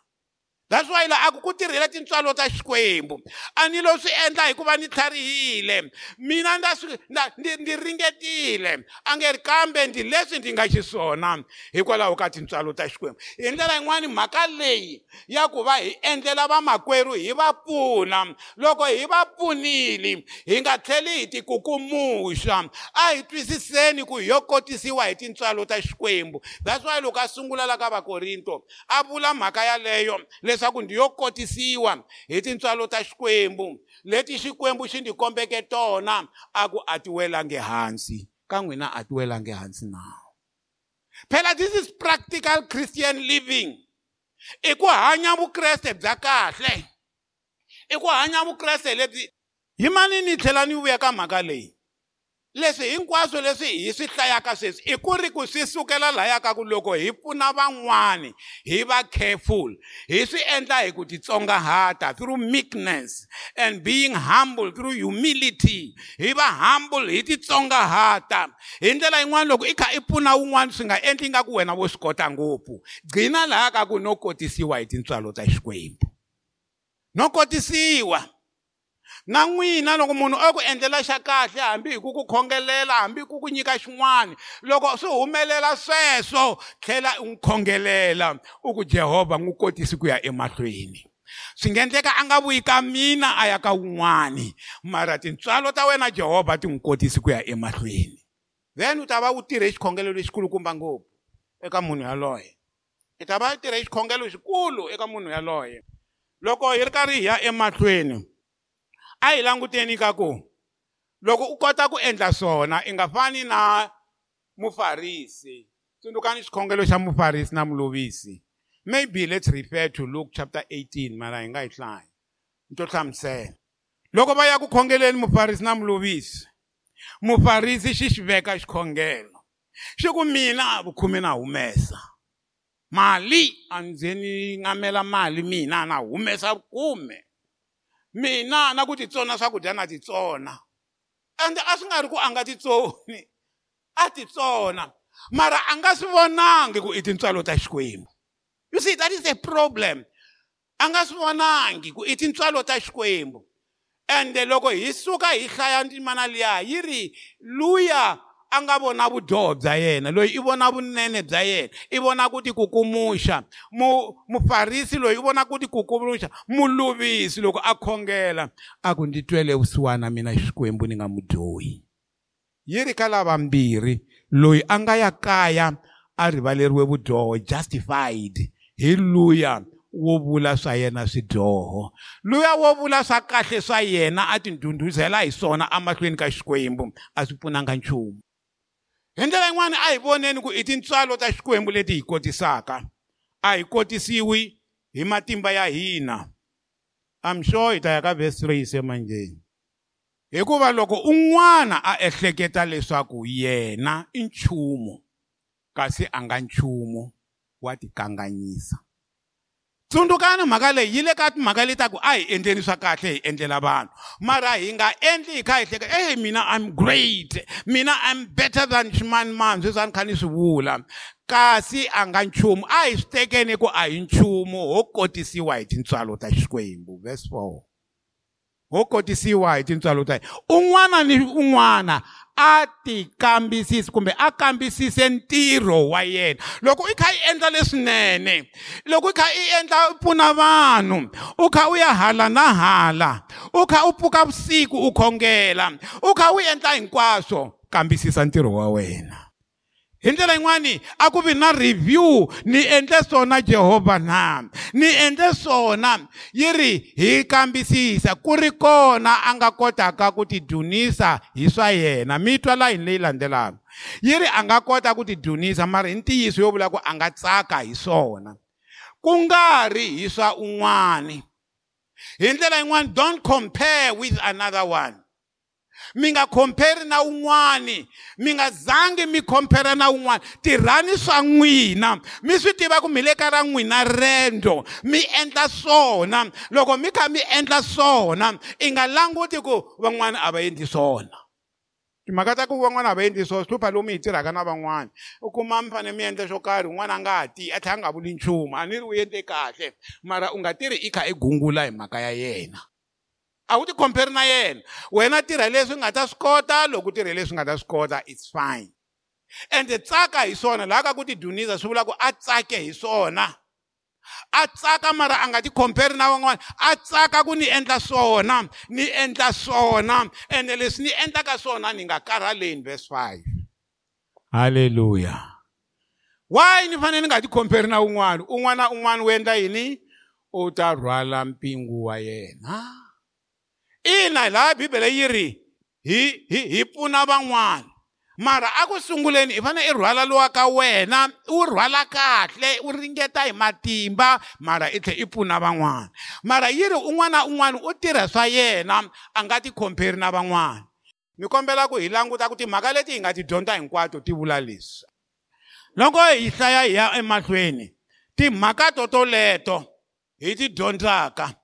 That's why la aku ku tirhela tintswalo ta xikwembu. A ni lo swi endla hikuva ni tlharihile mina nda swi ndzi ringetile. A nge ri kambe ndzi leswi ndzi nga xiswona hikwalaho ka tintswalo ta xikwembu. Hi ndlela yin'wani mhaka leyi ya ku va hi endlela vamakwerhu hi va pfuna. Loko hi va pfunile hi nga tlheli hi tikukumuxa. A hi twisiseni ku hi yo kotisiwa hi tintswalo ta xikwembu. That's why loko a sungula la ka vakorinto a vula mhaka yaleyo leswaku ndi yo kotisiwa hi tintswalo ta xikwembu. Leti xikwembu xi ndzi kombeke tona a ku a ti welangi hansi ka n'wina a ti hansi nawu phela this is practical christian living. I ku hanya vukreste bya kahle. I ku hanya vukreste lebyi hi mani ni tlhela ni vuya ka mhaka leyi leswi hinkwaswo leswi hi swi hlayaka sweswi i ku ri ku swi sukela laya ka ku loko hi pfuna van'wani hi va careful. Hi swi endla hi ku titsongahata through meekness and being humble through humility. Hi va humble hi titsongahata. Hi ndlela yin'wana loko i kha i pfuna wun'wana swi nga endli nga ku wena vo swi kota ngopfu. Gcina laya ka ku no kotisiwa hi tintswalo ta xikwembu. No kotisiwa. Na n'wina loko munhu o ku endlela xa kahle hambi hi ku ku khongelela hambi ku ku nyika xin'wana loko swi humelela sweswo tlhela u n'wi khongelela. U ku jehovha n'wi kotisi ku ya emahlweni. Swi nga endleka a nga vuyi ka mina a ya ka wun'wani. Mara tintswalo ta wena jehovha ti n'wi kotisi ku ya emahlweni. Then u ta va u tirhe xikhongelo lexikulukumba ngopfu eka munhu yaloye. I ta va u tirhe xikhongelo xikulu eka munhu yaloye. Loko hi ri karhi hi ya emahlweni a hi languteni ka ku loko u kota ku endla swona i nga fani na mufarisi. Tsundzukani xikhongelo xa mufarisi na mulovisi. Maybe let's refer to luke chapter 18 mara hi nga yi hlayi. Ni to hlamusela. Loko va ya ku khongeleni mufarisi na mulovisi mufarisi xi xi veka xikhongelo. Xi ku mina vukhume na humesa. Mali a ndzi ni ngamela mali mina na humesa vukhume mina na ku titsona swakudya na titsona. Ende a swi nga ri ku a nga titsoni a titsona. Mara a nga swi vonangi ku i tintswalo ta xikwembu. You see that is a problem. A nga swi vonangi ku i tintswalo ta xikwembu. Ende loko hi suka hi hlaya ndzimana liya yi ri luya a nga vona vudyoho bya yena loyi i vona vunene bya yena i vona ku ti kukumuxa mufarisi loyi i vona ku ti kukumuxa muluvisi loko a khongela a ku ndzi twele vusiwana mina xikwembu ni nga mudyohi yi ri ka lavambirhi loyi a nga ya kaya a rivaleriwe vudyoho justified hi luya wo vula swa yena swidyoho. Luya wo vula swa kahle swa yena a tindhundhuzela hi swona emahlweni ka xikwembu a swi pfunanga nchumu. Hi ndlela yin'wana a hi voneni ku i tintswalo ta xikwembu leti hi kotisaka a hi kotisiwi hi matimba ya hina am sure hi ta ya ka verse 3 semanjeni hikuva loko un'wana a ehleketa leswaku yena i nchumu kasi a nga nchumu wa tikanganyisa tsundzukani mhaka leyi yi le ka timhaka leti ta ku a hi endleni swa kahle hi endlela vanhu. Mara hi nga endli hi kha hi hleketa ehe mina i'm great. Mina i'm better than ximanimani sweswi a ni kha ni swi vula. Kasi a nga nchumu a hi swi tekeni ku a hi nchumu. Ho kotisiwa hi tintswalo ta xikwembu verse 4 ho kotisiwa hi tintswalo ta un'wana ni un'wana a ti kambisisi kumbe a kambisise ntirho wa yena. Loko i kha i endla leswinene loko i kha i endla u pfuna vanhu u kha u ya hala na hala u kha u pfuka vusiku u khongela u kha u endla hinkwaswo kambisisa ntirho wa wena. Hi ndlela yin'wani a ku vi na review ni endle swona jehovha na. Ni endle swona yi ri hi kambisisa ku ri kona a nga kotaka ku tidunisa hi swa yena. Mi twa layini leyi landzelaka. Yi ri a nga kota ku tidunisa mara hi ntiyiso yo vula ku a nga tsaka hi swona. Ku nga ri hi swa un'wani. Hi ndlela yin'wani don't compare with another one mi nga compare na un'wani. Mi nga zangi mi compare na un'wani. Tirhani swa n'wina. Mi swi tiva ku mi le ka ra n'wina rendo mi endla swona. Loko mi kha mi endla swona i nga languti ku van'wani a va endli swona. Timhaka ta ku van'wana a va endli swona swi hlupha lomu hi tirhaka na van'wana u kuma mi fanele mi endla xo karhi un'wana a nga ha ti a tlhela a nga vuli nchumu. A ni ri u endle kahle mara u nga tirhi i kha i gungula hi mhaka ya yena. A wu ti compare na yena. Wena tirha leswi nga ta swi kota loko u tirhe leswi nga ta swi kota it's fine. Ende tsaka hi swona laha ka ku ti dunisa swi vula ku a tsake hi swona. A tsaka mara a nga ti compare na van'wana a tsaka ku ni endla swona ni endla swona. Ende leswi ni endlaka swona ni nga karhaleni verse 5 halleluya why ni fanele ni nga ti compare na un'wana? Un'wana na un'wana wu endla yini? U ta rhwala mpingu wa yena. Ina laha bibele yi ri hi hi hi pfuna van'wana. Mara a ku sunguleni i fanele i rhwala lowa ka wena u rhwala kahle u ringeta hi matimba mara i tlhela i pfuna van'wana. Mara yi ri un'wana na un'wana u tirha swa yena a nga ti compare na van'wana. Ni kombela ku hi languta ku timhaka leti hi nga ti dyondza hinkwato ti vula leswi. Loko hi hlaya hi ya emahlweni timhaka to toleto hi ti dyondzaka.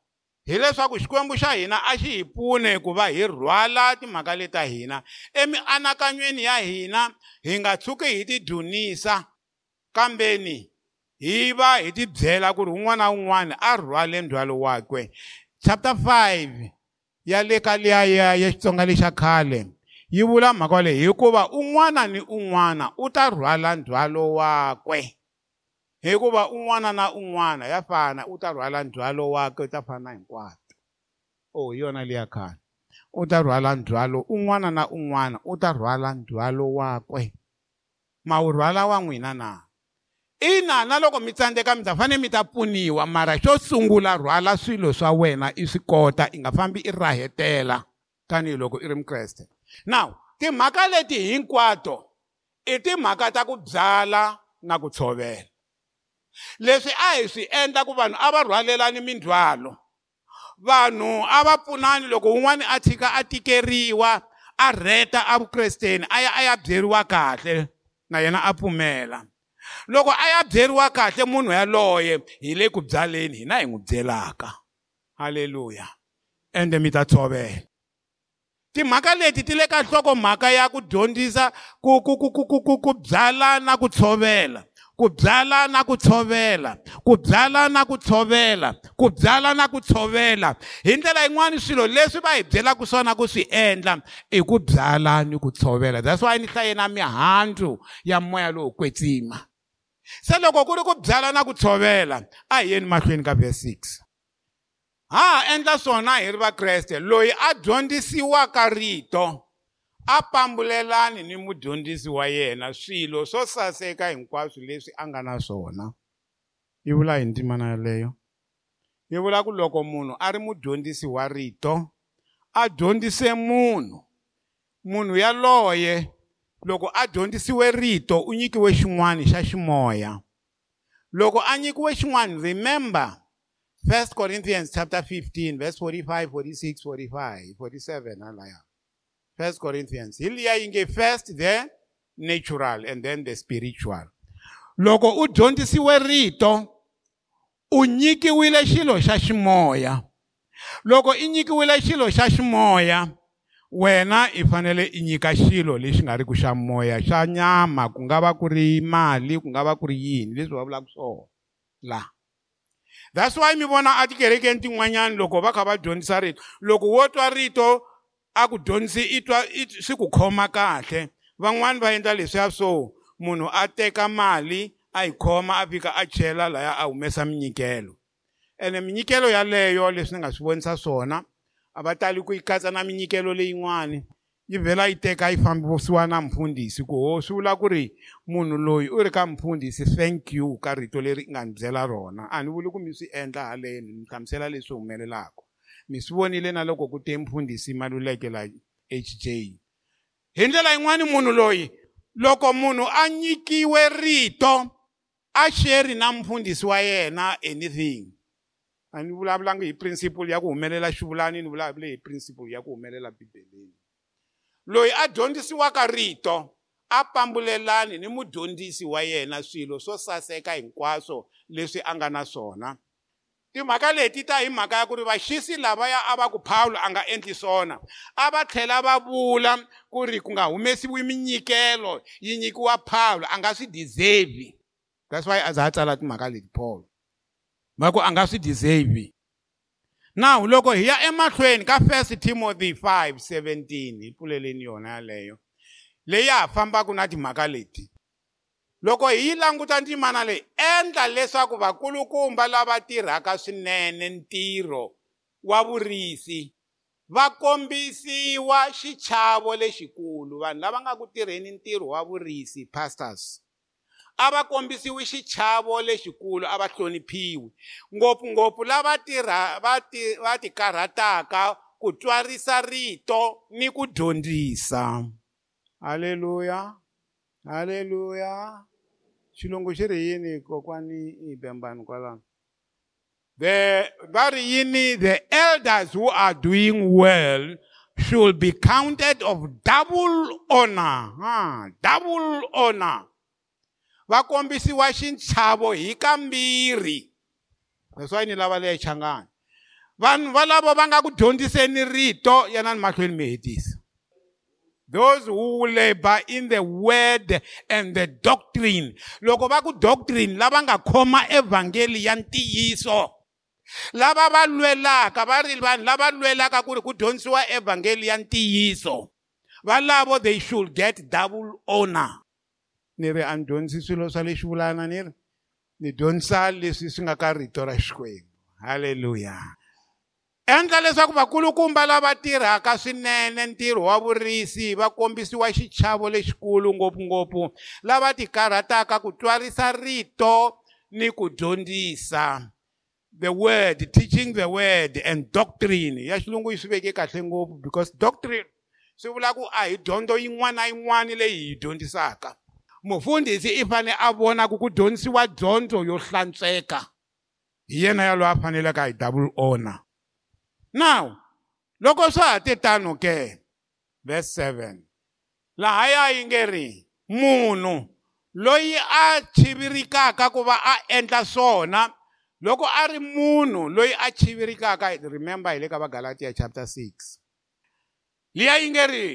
Hileswaku xikwembu xa hina a xi hi pfune ku va hi rhwala timhaka leti ta hina. Emianakanyweni ya hina hi nga tshuki hi ti dunisa kambeni hi va hi ti byela ku ri un'wana na un'wana a rhwale ndzhwalo wakwe. Chapter 5 ya le ka liya ya ya xitsonga lexa khale yi vula mhaka leyi hikuva un'wana ni un'wana u ta rhwala ndzhwalo wakwe hikuva un'wana na un'wana ya fana u ta rhwala ndzhwalo wakwe u ta fana hinkwato. O hi yona leya khale. U ta rhwala ndzhwalo un'wana na un'wana u ta rhwala ndzhwalo wakwe. Ma wu rhwala wa n'wina na? Ina na loko mi tsandzeka mi ta fanele mi ta pfuniwa mara xo sungula rhwala swilo swa wena i swi kota i nga fambi i rahetela tanihiloko i ri mukreste. Now timhaka leti hinkwato i timhaka ta ku byala na ku tshovela leswi a hi swi endla ku vanhu a va rhwalelani mindzhwalo vanhu a va pfunani loko un'wana a tshika a tikeriwa a rheta avukresteni a ya a ya byeriwa kahle na yena a pfumela loko a ya byeriwa kahle munhu yaloye hi le ku byaleni hina hi n'wi byelaka halleluya ende mi ta tshovela timhaka leti ti le ka nhlokomhaka ya ku dyondzisa ku ku ku ku ku ku ku byala na ku tshovela. Ku byala na ku tshovela ku byala na ku tshovela ku byala na ku tshovela. Hi ndlela yin'wani swilo leswi va hi byelaka swona ku swi endla i ku byala ni ku tshovela. That's why ni hlaye na mihandzu ya moya lowu kwetsima. Se loko ku ri ku byala na ku tshovela a hi yeni mahlweni ka verse 6 ha ha endla swona hi ri vakreste loyi a dyondzisiwaka rito a pambulelani ni mudyondzisi wa yena swilo swo saseka hinkwaswo leswi a nga na swona. Yi vula hi ndzimana yaleyo yi vula ku loko munhu a ri mudyondzisi wa rito a dyondzise munhu. Munhu yaloye loko a dyondzisiwe rito u nyikiwe xin'wana xa ximoya. Loko a nyikiwe xin'wana remember 1 corinthians chapter 15 verse 45 46 45 47 halaya. 1 corinthians. Hi liya yi first the natural and then the spiritual. Loko u dyondzisiwe rito u nyikiwile xilo xa ximoya. Loko i nyikiwile xilo xa ximoya wena i fanele i nyika xilo lexi nga ri ku xa moya xa nyama ku nga va ku ri mali ku nga va ku ri yini leswi va vulaka swona. La that's why mi vona atikerekeni tin'wanyani loko va kha va dyondzisa rito. Loko wo twa rito a ku dyondzisi i twa swi ku khoma kahle. Van'wani va endla leswiya swo munhu a teka mali a yi khoma a fika a chela laya a humesa minyikelo. Ene minyikelo yaleyo leswi ni nga swi vonisa swona a va tali ku yi katsa na minyikelo leyin'wani yi vhela yi teka yi fambisiwa na mfundhisi ku ho swi vula ku ri munhu loyi u ri ka mfundhisi thank you ka rito leri nga ni byela rona. A ni vuli ku mi swi endla haleni ni hlamusela leswi humelelaka. Mi swi vonile na loko ku te mfundhisi maluleke la hj hi ndlela yin'wani munhu loyi loko munhu a nyikiwe rito a xeri na mfundhisi wa yena anything. A ni vulavulangi hi principle ya ku humelela xivulani ni vulavule hi principle ya ku humelela bibeleni. Loyi a dyondzisiwaka rito a pambulelani ni mudyondzisi wa yena swilo swo saseka hinkwaswo leswi a nga na swona timhaka leti ta hi mhaka ya ku ri vaxisi lavaya a va ku pawulo a nga endli swona a va tlhela va vula ku ri ku nga humesiwi minyikelo yi nyikiwa pawulo a nga swi deserve that's why a za a tsala timhaka leti paul. Va ku a nga swi deserve now loko hi ya emahlweni ka first timothy 5 17 hi pfuleleni yona yaleyo leyi ya ha fambaka na timhaka leti. Loko hi languta ndzimana leyi endla leswaku vakulukumba lava tirhaka swinene ntirho wa vurisi va kombisiwa xichavo lexikulu. Vanhu lava nga ku tirheni ntirho wa vurisi pastors a va kombisiwi xichavo lexikulu a va hloniphiwi. Ngopfungopfu lava tirha va ti va ti karhataka ku tswarisa rito ni ku dyondzisa. Haleluya haleluya. Xilungu xi ri yini kokwani i bembani kwalano? The va ri yini the elders who are doing well should be counted of double honor. Ha double honor. Va kombisiwa xichavo hi kambirhi. Leswi ni lava leya changani. Vanhu valavo va nga ku dyondziseni rito yanani mahlweni mi hetisa. Those who labor in the word and the doctrine. Loko va ku doctrine lava nga khoma evhangeli ya ntiyiso lava va lwelaka va ri vanhu lava lwelaka ku ri ku dyondzisiwa evhangeli ya ntiyiso valavo they should get double honor. Ni ri a ni dyondzisi swilo swa le xivulana ni ri ni dyondzisa leswi swi nga ka rito ra xikwembu. Halleluya endla leswaku vakulukumba lava tirhaka swinene ntirho wa vurisi va kombisiwa xichavo lexikulu ngopfungopfu lava tikarhataka ku twarisa rito ni ku dyondzisa. The word teaching the word and doctrine. Ya xilungu yi swi veke kahle ngopfu because doctrine swi vula ku a hi dyondzo yin'wana na yin'wana leyi hi dyondzisaka. Mufundhisi i fanele a vona ku ku dyondzisiwa dyondzo yo hlantsweka. Hi yena yaloye a faneleke a hi double honor now loko swa ha te tano ke verse 7 laha ya yi nge ri munhu loyi a chivirikaka ku va a endla swona loko a ri munhu loyi a chivirikaka remember hi le ka vagalatiya chapter 6 liya yi nge ri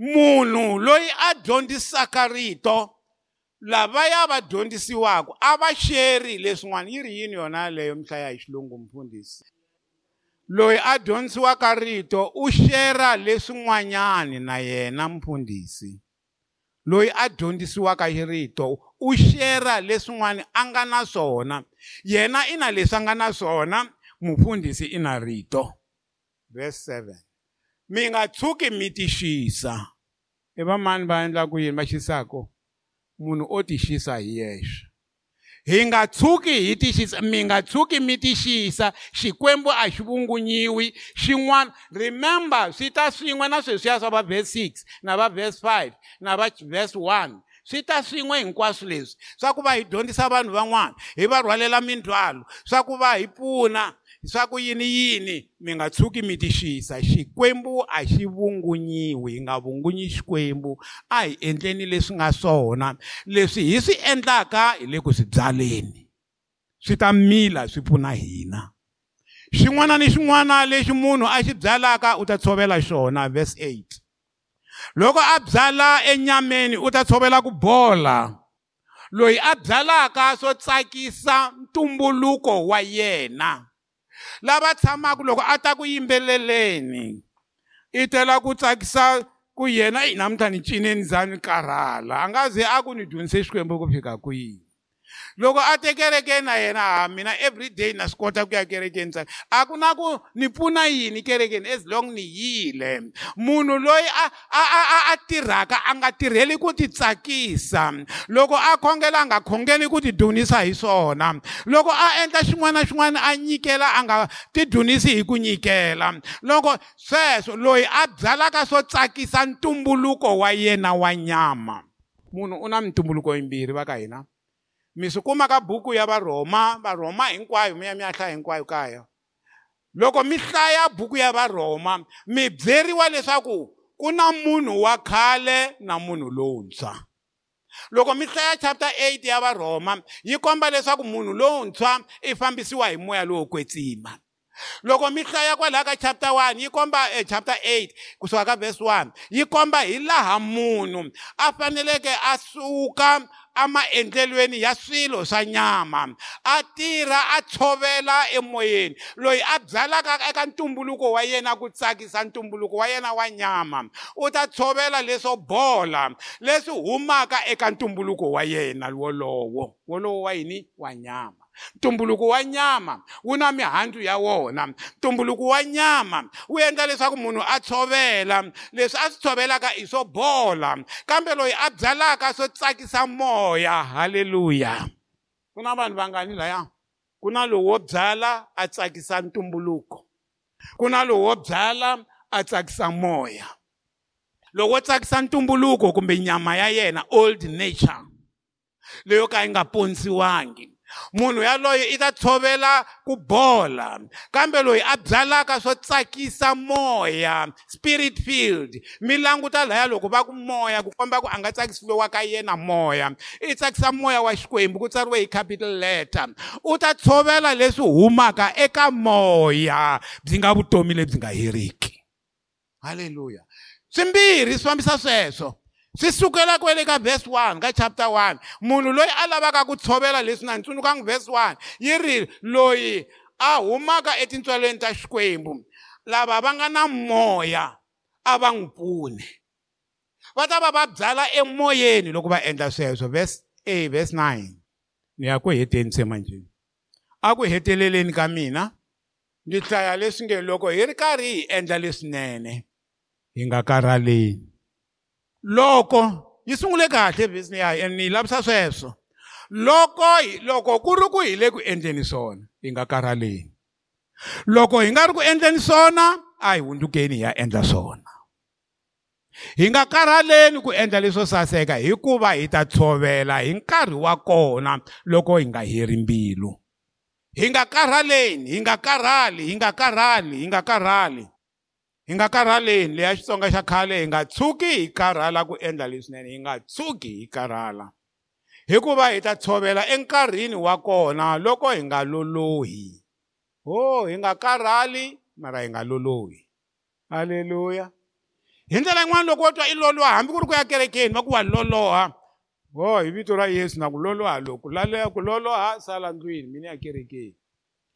munhu loyi a dyondzisaka rito lavaya va dyondzisiwaka a va xeri leswin'wana yi ri yini yona leyo mihlaya hi xilungu mfundhisi loyi a dyondzisiwaka rito u xera leswin'wanyani na yena mfundhisi loyi a dyondzisiwaka rito u xera leswin'wana a nga na swona. Yena i na leswi a nga na swona mufundhisi i na rito. Verse 7 mi nga tshuki mi tixisa. I vamani va endlaku yini? Va xisako munhu o tixisa hi yexe. Hi nga tshuki hi tixisa mi nga tshuki mi tixisa xikwembu a xi vungunyiwi xin'wana remember swi ta swin'we na sweswiya swa va verse 6 na va verse 5 na va verse 1 swi ta swin'we hinkwaswo leswi. Swa ku va hi dyondzisa vanhu van'wana hi va rhwalela mindzwalo swa ku va hi pfuna swa ku yini yini? Mi nga tshuki mi tixisa xikwembu a xi vungunyiwi hi nga vungunyi xikwembu. A hi endleni leswi nga swona. Leswi hi swi endlaka hi le ku swi byaleni. Swi ta mila swi pfuna hina. Xin'wana ni xin'wana lexi munhu a xi byalaka u ta tshovela xona verse 8 loko a byala enyameni u ta tshovela ku bola. Loyi a byalaka swo tsakisa ntumbuluko wa yena. Lava tshamaka loko a ta ku yimbeleleni. I tela ku tsakisa ku yena i namuntlha ni cineni za ni karhala. A nga ze a ku ni dyondzise xikwembu ku fika kwihi? Loko a te kerekeni na yena ha mina everyday na swi kota ku ya kerekeni ntsena a ku na ku ni pfuna yini kerekeni as long ni yile? Munhu loyi a a a a tirhaka a nga tirheli ku ti tsakisa. Loko a khongela a nga khongeli ku ti dunisa hi swona. Loko a endla xin'wana na xin'wana a nyikela a nga ti dunisi hi ku nyikela. Loko sweswo loyi a byalaka swo tsakisa ntumbuluko wa yena wa nyama. Munhu u na mintumbuluko yimbirhi va ka hina? Mi swi kuma ka buku ya varhoma varhoma hinkwayo mi ya mi ya hlaya hinkwayo kaya. Loko mi hlaya buku ya varhoma mi byeriwa leswaku ku na munhu wa khale na munhu lontshwa. Loko mi hlaya chapter 8 ya varhoma yi komba leswaku munhu lontshwa i fambisiwa hi moya lowo kwetsima. Loko mi hlaya kwalaha ka chapter 1 yi komba eh, chapter 8 kusuka ka verse 1 yi komba hi laha munhu a faneleke a suka amaendlelweni ya swilo swa nyama a tirha a tshovela emoyeni. Loyi a byalaka eka ntumbuluko wa yena ku tsakisa ntumbuluko wa yena wa nyama u ta tshovela leswo bola leswi humaka eka ntumbuluko wa yena wolowo wolowo wa yini? Wa nyama. Ntumbuluko wa nyama wu na mihandzu ya wona. Ntumbuluko wa nyama wu endla leswaku munhu a tshovela. Leswi a swi tshovelaka i swo bola kambe loyi a byalaka swo tsakisa moya. Haleluya. Ku na vanhu vangani laya? Ku na lowu wo byala a tsakisa ntumbuluko. Ku na lowu wo byala a tsakisa moya. Lowu wo tsakisa ntumbuluko kumbe nyama ya yena old nature leyo ka yi nga ponisiwangi munhu yaloye i ta tshovela ku bola kambe loyi a byalaka swo tsakisa moya spirit field mi languta laya loko va ku moya ku komba ku a nga tsakisiwa ka yena moya. I tsakisa moya wa xikwembu ku tsariwe hi capital letter. U ta tshovela leswi humaka eka moya. Byi nga vutomi lebyi nga heriki. Halleluya swimbirhi swi fambisa sweswo. Swi sukela kwele ka verse 1 ka chapter 1 munhu loyi a lavaka ku tshovela leswi na ni tsundzukangi verse 1 yi ri loyi a humaka etintswalweni ta xikwembu. Lava va nga na moya a va n'wi pfuni. Va ta va va byala emoyeni loko va endla sweswo. Verse a verse 9 ni ya ku heteni se manjeni a ku heteleleni ka mina? Ndzi hlaya leswi nge loko hi ri karhi hi endla leswinene hi nga karhaleni loko yi sungule kahle business ya and ni lavisa sweswo loko loko ku ri ku hi le. Ku endleni swona hi nga karhaleni loko hi nga ri ku endleni swona a hi hundzukeni hi ya endla swona hi nga karhaleni ku endla leswo saseka hikuva hi ta tshovela hi nkarhi wa kona loko hi nga heri mbilu. Hi nga karhaleni hi nga karhali hi nga karhali hi nga karhali hi nga karhaleni leya xitsonga xa khale hi nga tshuki hi karhala ku endla leswinene hi nga tshuki hi karhala hikuva hi ta tshovela enkarhini wa kona loko hi nga lolohi. Ho hi nga karhali mara hi nga lolohi. Halleluya hi ndlela yin'wana loko wo twa i loloha hambi ku ri ku ya kerekeni va ku wa loloha. Ho hi vito ra yesu na ku loloha loku laleya ku loloha sala ndlwini mina ya kerekeni.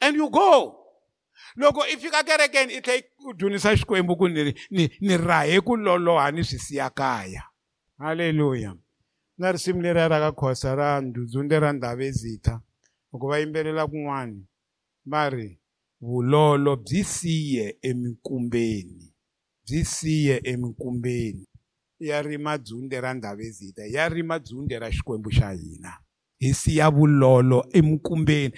And you go. Loko i fika kerekeni i tlhe u dzunisa xikwembu ku ni ni ni rahe ku loloha ni swi siya kaya. Halleluya na risimu leriya ra ka khosa ra ndudzunde ra ndavezitha loko va yimbelela kun'wani va ri vulolo byi siye emikumbeni byi siye emikumbeni. Ya rima dzunde ra ndavezitha ya rima dzunde ra xikwembu xa hina. Hi siya vulolo emikumbeni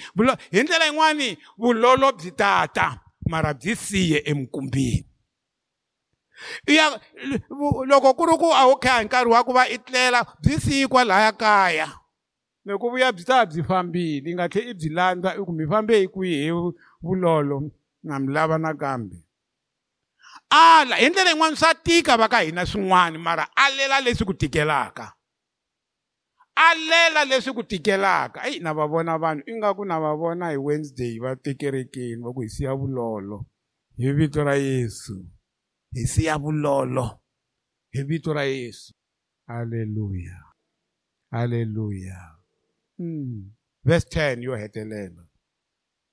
hi ndlela yin'wani vulolo byi tata mara byi siye emikumbeni ya loko ku ri ku a wu kha hi nkarhi wa ku va i tlela byi siyi kwalaya kaya. Loko vuya byi ta byi fambile i nga tlhe i byi landza i ku mi fambe hi kwihi hi vulolo na mi lava nakambe. Ala hi ndlela yin'wana swa tika va ka hina swin'wana mara alela leswi ku tikelaka. Alela leswi ku tikelaka. Eyi na va vona vanhu ingaku na va vona hi wednesday va tekerekeni va ku hi siya vulolo. Hi vito ra yesu. Hi siya vulolo. Hi vito ra yesu. Halleluya halleluya mm. verse 10 yo hetelela.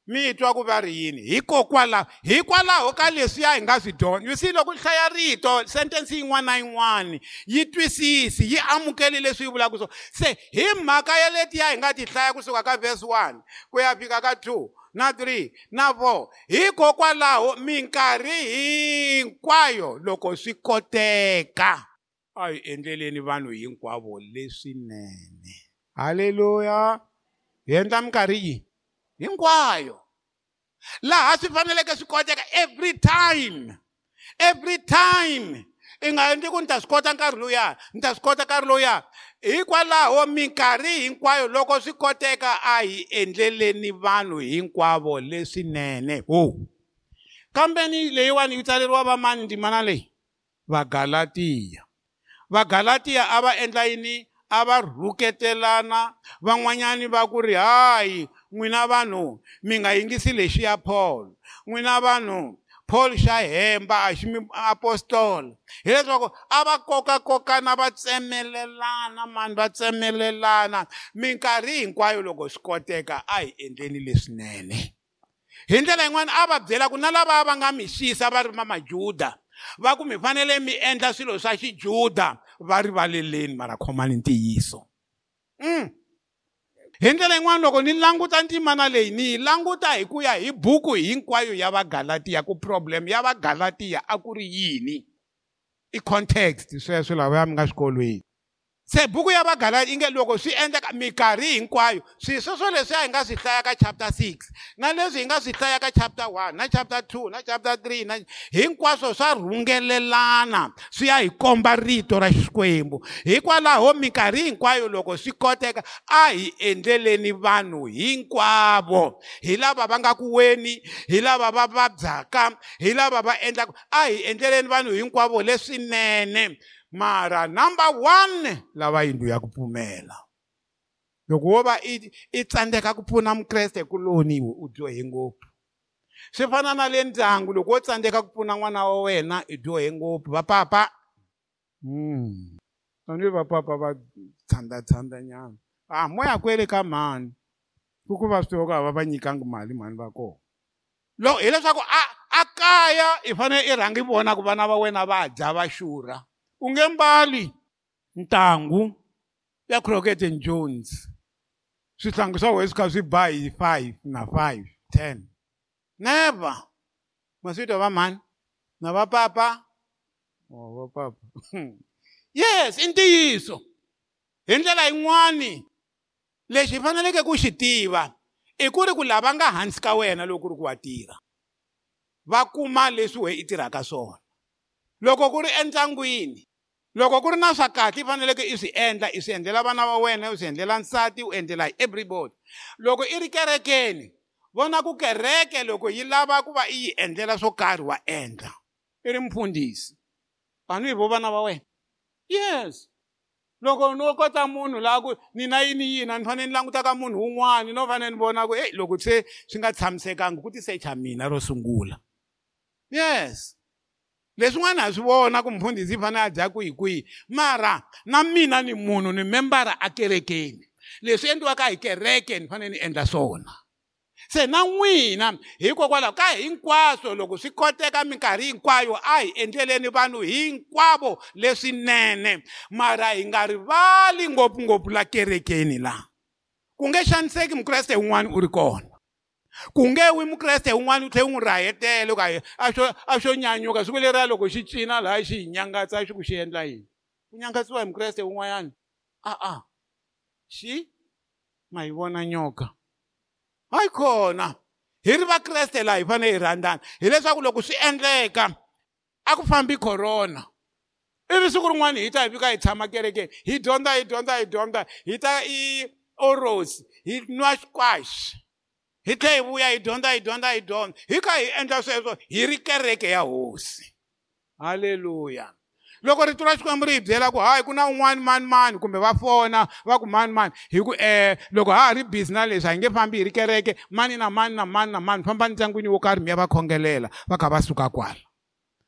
Mi twa ku va ri yini? Hikokwalaho hikwalaho ka leswiya hi nga swi dyondza. You see loko u hlaya rito sentence yin'wana na yin'wana yi twisisi yi amukeli leswi yi vulaka swona se hi mhaka ya letiya hi nga ti hlaya kusuka ka verse 1 ku ya fika ka 2 na 3 na 4 hikokwalaho minkarhi hinkwayo loko swi koteka. A hi endleleni vanhu hinkwavo leswinene. Halleluya hi endla minkarhi yihi? Hinkwayo. Laha swi faneleke swi koteka every time every time. I nga endli ku ni ta swi kota nkarhi lowuya ni ta swi kota nkarhi lowuya hikwalaho minkarhi hinkwayo loko swi koteka a hi endleleni vanhu hinkwavo leswinene. Ho! Kambeni leyiwani yi tsaleriwa vamani ndzimana leyi? Vagalatiya vagalatiya a va endla yini? A va rhuketelana. Van'wanyani va ku ri hayi n'wina vanhu mi nga yingisi lexi ya paul. N'wina vanhu paul xa hemba a xi mi apostolo hileswaku a va kokakokana va tsemelelana mani va tsemelelana. Minkarhi hinkwayo loko swi koteka a hi endleni leswinene. Hi ndlela yin'wana a va byela ku na lava va nga mi xisa va ri ma majuda. Va ku mi fanele mi endla swilo swa xijuda va rivaleleni mara khomani ntiyiso. Mm. Hi ndlela yin'wana loko ni languta ndzimana leyi ni yi languta hi ku ya hi buku hinkwayo ya vagalatiya ku problem ya vagalatiya a ku ri yini? I context sweswo lava ya mi nga swikolweni. Se buku ya vagalati yi nge loko swi endleka minkarhi hinkwayo swilo sweswo leswiya hi nga swi hlaya ka chapter 6 na leswi hi nga swi hlaya ka chapter 1 na chapter 2 na chapter 3 na hinkwaswo swa rhungelelana swi ya hi komba rito ra xikwembu. Hikwalaho minkarhi hinkwayo loko swi koteka a hi endleleni vanhu hinkwavo. Hi lava va nga ku weni hi lava va vabyaka hi lava va endlaka a hi endleleni vanhu hinkwavo leswinene. Mara number one lava yindlu ya ku pfumela loko wo va i i tsandzeka ku pfuna mukreste kuloniwe u dyohe ngopfu swi fana na le ndyangu loko wo tsandzeka ku pfuna n'wana wa wena i dyohe ngopfu va papa mm. tani va papa va tshandzatshandza nyana. Ah moya kwele ka mhani ku ku va swi tiva ku a va va nyikanga mali mhani va kona loko hileswaku a a kaya i fanele i rhangi vona ku vana va wena va dya va xurha u nge mbali ntangu. Ya crockett and jones. Swihlangu swa wena swi kha swi ba hi five na five ten. Never. Ma swi twa va mhani na va papa oh va papa yes i ntiyiso hi ndlela yin'wani. Lexi hi faneleke ku xi tiva i ku ri ku lava nga hansi ka wena loko ku ri ku wa tirha. Va kuma leswi wena i tirhaka swona. Loko ku ri entlangwini loko ku ri na swa kahle i faneleke i swi endla i swi endlela vana va wena u swi endlela nsati u endlela everybody. Loko i ri kerekeni vona ku kereke loko yi lava ku va i yi endlela swo karhi wa endla. I ri mfundhisi. Vanhu hi vo vana va wena? Yes. Loko no kota munhu laha ku ni na yini yina ni fanele ni languta ka munhu wun'wana no fanele ni vona ku heyi loko se swi nga tshamisekangi ku tisecha mina ro sungula. Yes. Leswin'wana ha swi vona ku mfundhisi i fanele a dya kwihi kwihi mara na mina ni munhu ni membara a kerekeni. Leswi endliwaka hi kereke ni fanele ni endla swona. Se na n'wina hikokwalaho ka hinkwaswo loko swi koteka minkarhi hinkwayo a hi endleleni vanhu hinkwavo leswinene mara hi nga rivali ngopfungopfu la kerekeni la. Ku nge xaniseki mukreste wun'wana u ri kona ku nge wi mukreste wun'wana u tlhe u n'wi rahetele loko a xo a xo nyanyuka siku leriya loko xi cina laha xi hi nyangatsa xi ku xi endla yini? Ku nyangatsiwa hi mukreste wun'wanyana a-a. Xi ma yi vona nyoka. Hayi khona. Hi ri vakreste laha hi fanele hi rhandzana hileswaku loko swi endleka a ku fambi corona. Ivi siku rin'wana hi ta hi fika hi tshama kerekeni. Hi dyondza hi dyondza hi dyondza. Hi ta i oros hi nwa squash hi tlhe hi vuya hi dyondza hi dyondza hi dyondza hi kha hi endla sweswo hi ri kereke ya hosi. Halleluya loko rito ra xikwembu ri hi byela ku hayi ku na un'wani mani mani kumbe va fona va ku mani mani. Hi ku um loko ha ha ri busy na leswi hi nge fambi hi ri kereke. Mani na mani na mani na mani famba ndyangwini wo karhi mi ya va khongelela va kha va suka kwala.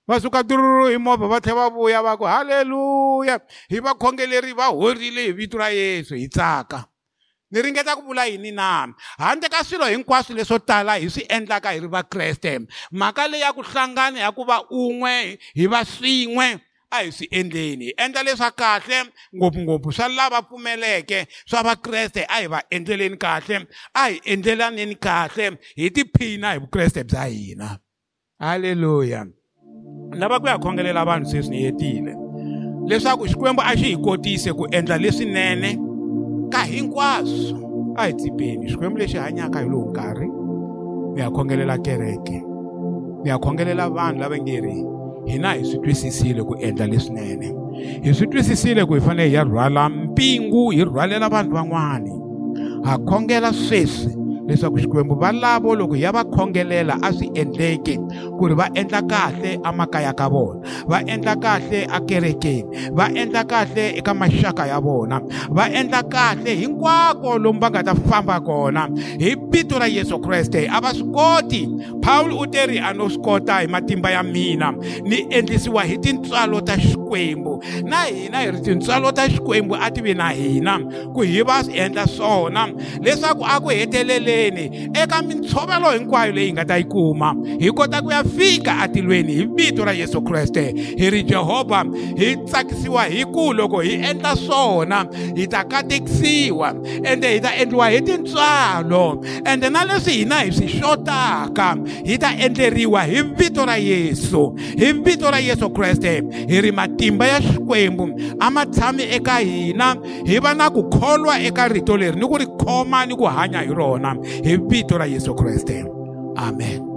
Va suka tururu hi movha va tlhela va vuya va ku halleluya hi vakhongeleri va horile hi vito ra yesu hi tsaka. Ni ringeta ku vula yini na? Handle ka swilo hinkwaswo leswo tala hi swi endlaka hi ri vakreste mhaka leyi ya ku hlangana ya ku va un'we hi va swin'we a hi swi endleni. Hi endla leswa kahle ngopfungopfu swa lava pfumeleke swa vakreste a hi va endleleni kahle a hi endlelaneni kahle hi tiphina hi vukreste bya hina. Halleluya lava ku ya khongelela vanhu sweswi ni hetile. Leswaku xikwembu a xi hi kotise ku endla leswinene ka hinkwaswo. A hi tsipeni xikwembu lexi hanyaka hi lowu nkarhi ni ya khongelela kereke. Ni ya khongelela vanhu lava nge ri hina hi swi twisisile ku endla leswinene. Hi swi twisisile ku hi fanele hi ya rhwala mpingu hi rhwalela vanhu van'wani. Ha khongela sweswi leswaku xikwembu valavo loko hi ya va khongelela a swi endleki ku ri va endla kahle emakaya ka vona va endla kahle akerekeni va endla kahle eka maxaka ya vona va endla kahle hinkwako lomu va nga ta famba kona. Hi vito ra yesu kreste a va swi koti? Pawulo u te ri a no swi kota hi matimba ya mina ni endlisiwa hi tintswalo ta xikwembu. Na hina hi ri tintswalo ta xikwembu a ti vi na hina ku hi va swi endla swona. Leswaku a ku heteleleni eka mintshovelo hinkwayo leyi hi nga ta yi kuma hi kota ku ya fika atilweni hi vito ra yesu kreste. Hi ri jehovha hi tsakisiwa hi ku loko hi endla swona hi ta katekisiwa ende hi ta endliwa hi tintswalo. Ende na leswi hina hi swi xotaka hi ta endleriwa hi vito ra yesu hi vito ra yesu kreste. Hi ri matimba ya xikwembu a ma tshami eka hina hi va na ku kholwa eka rito leri ni ku ri khoma ni ku hanya hi rona. Hi vito ra yesu kreste amen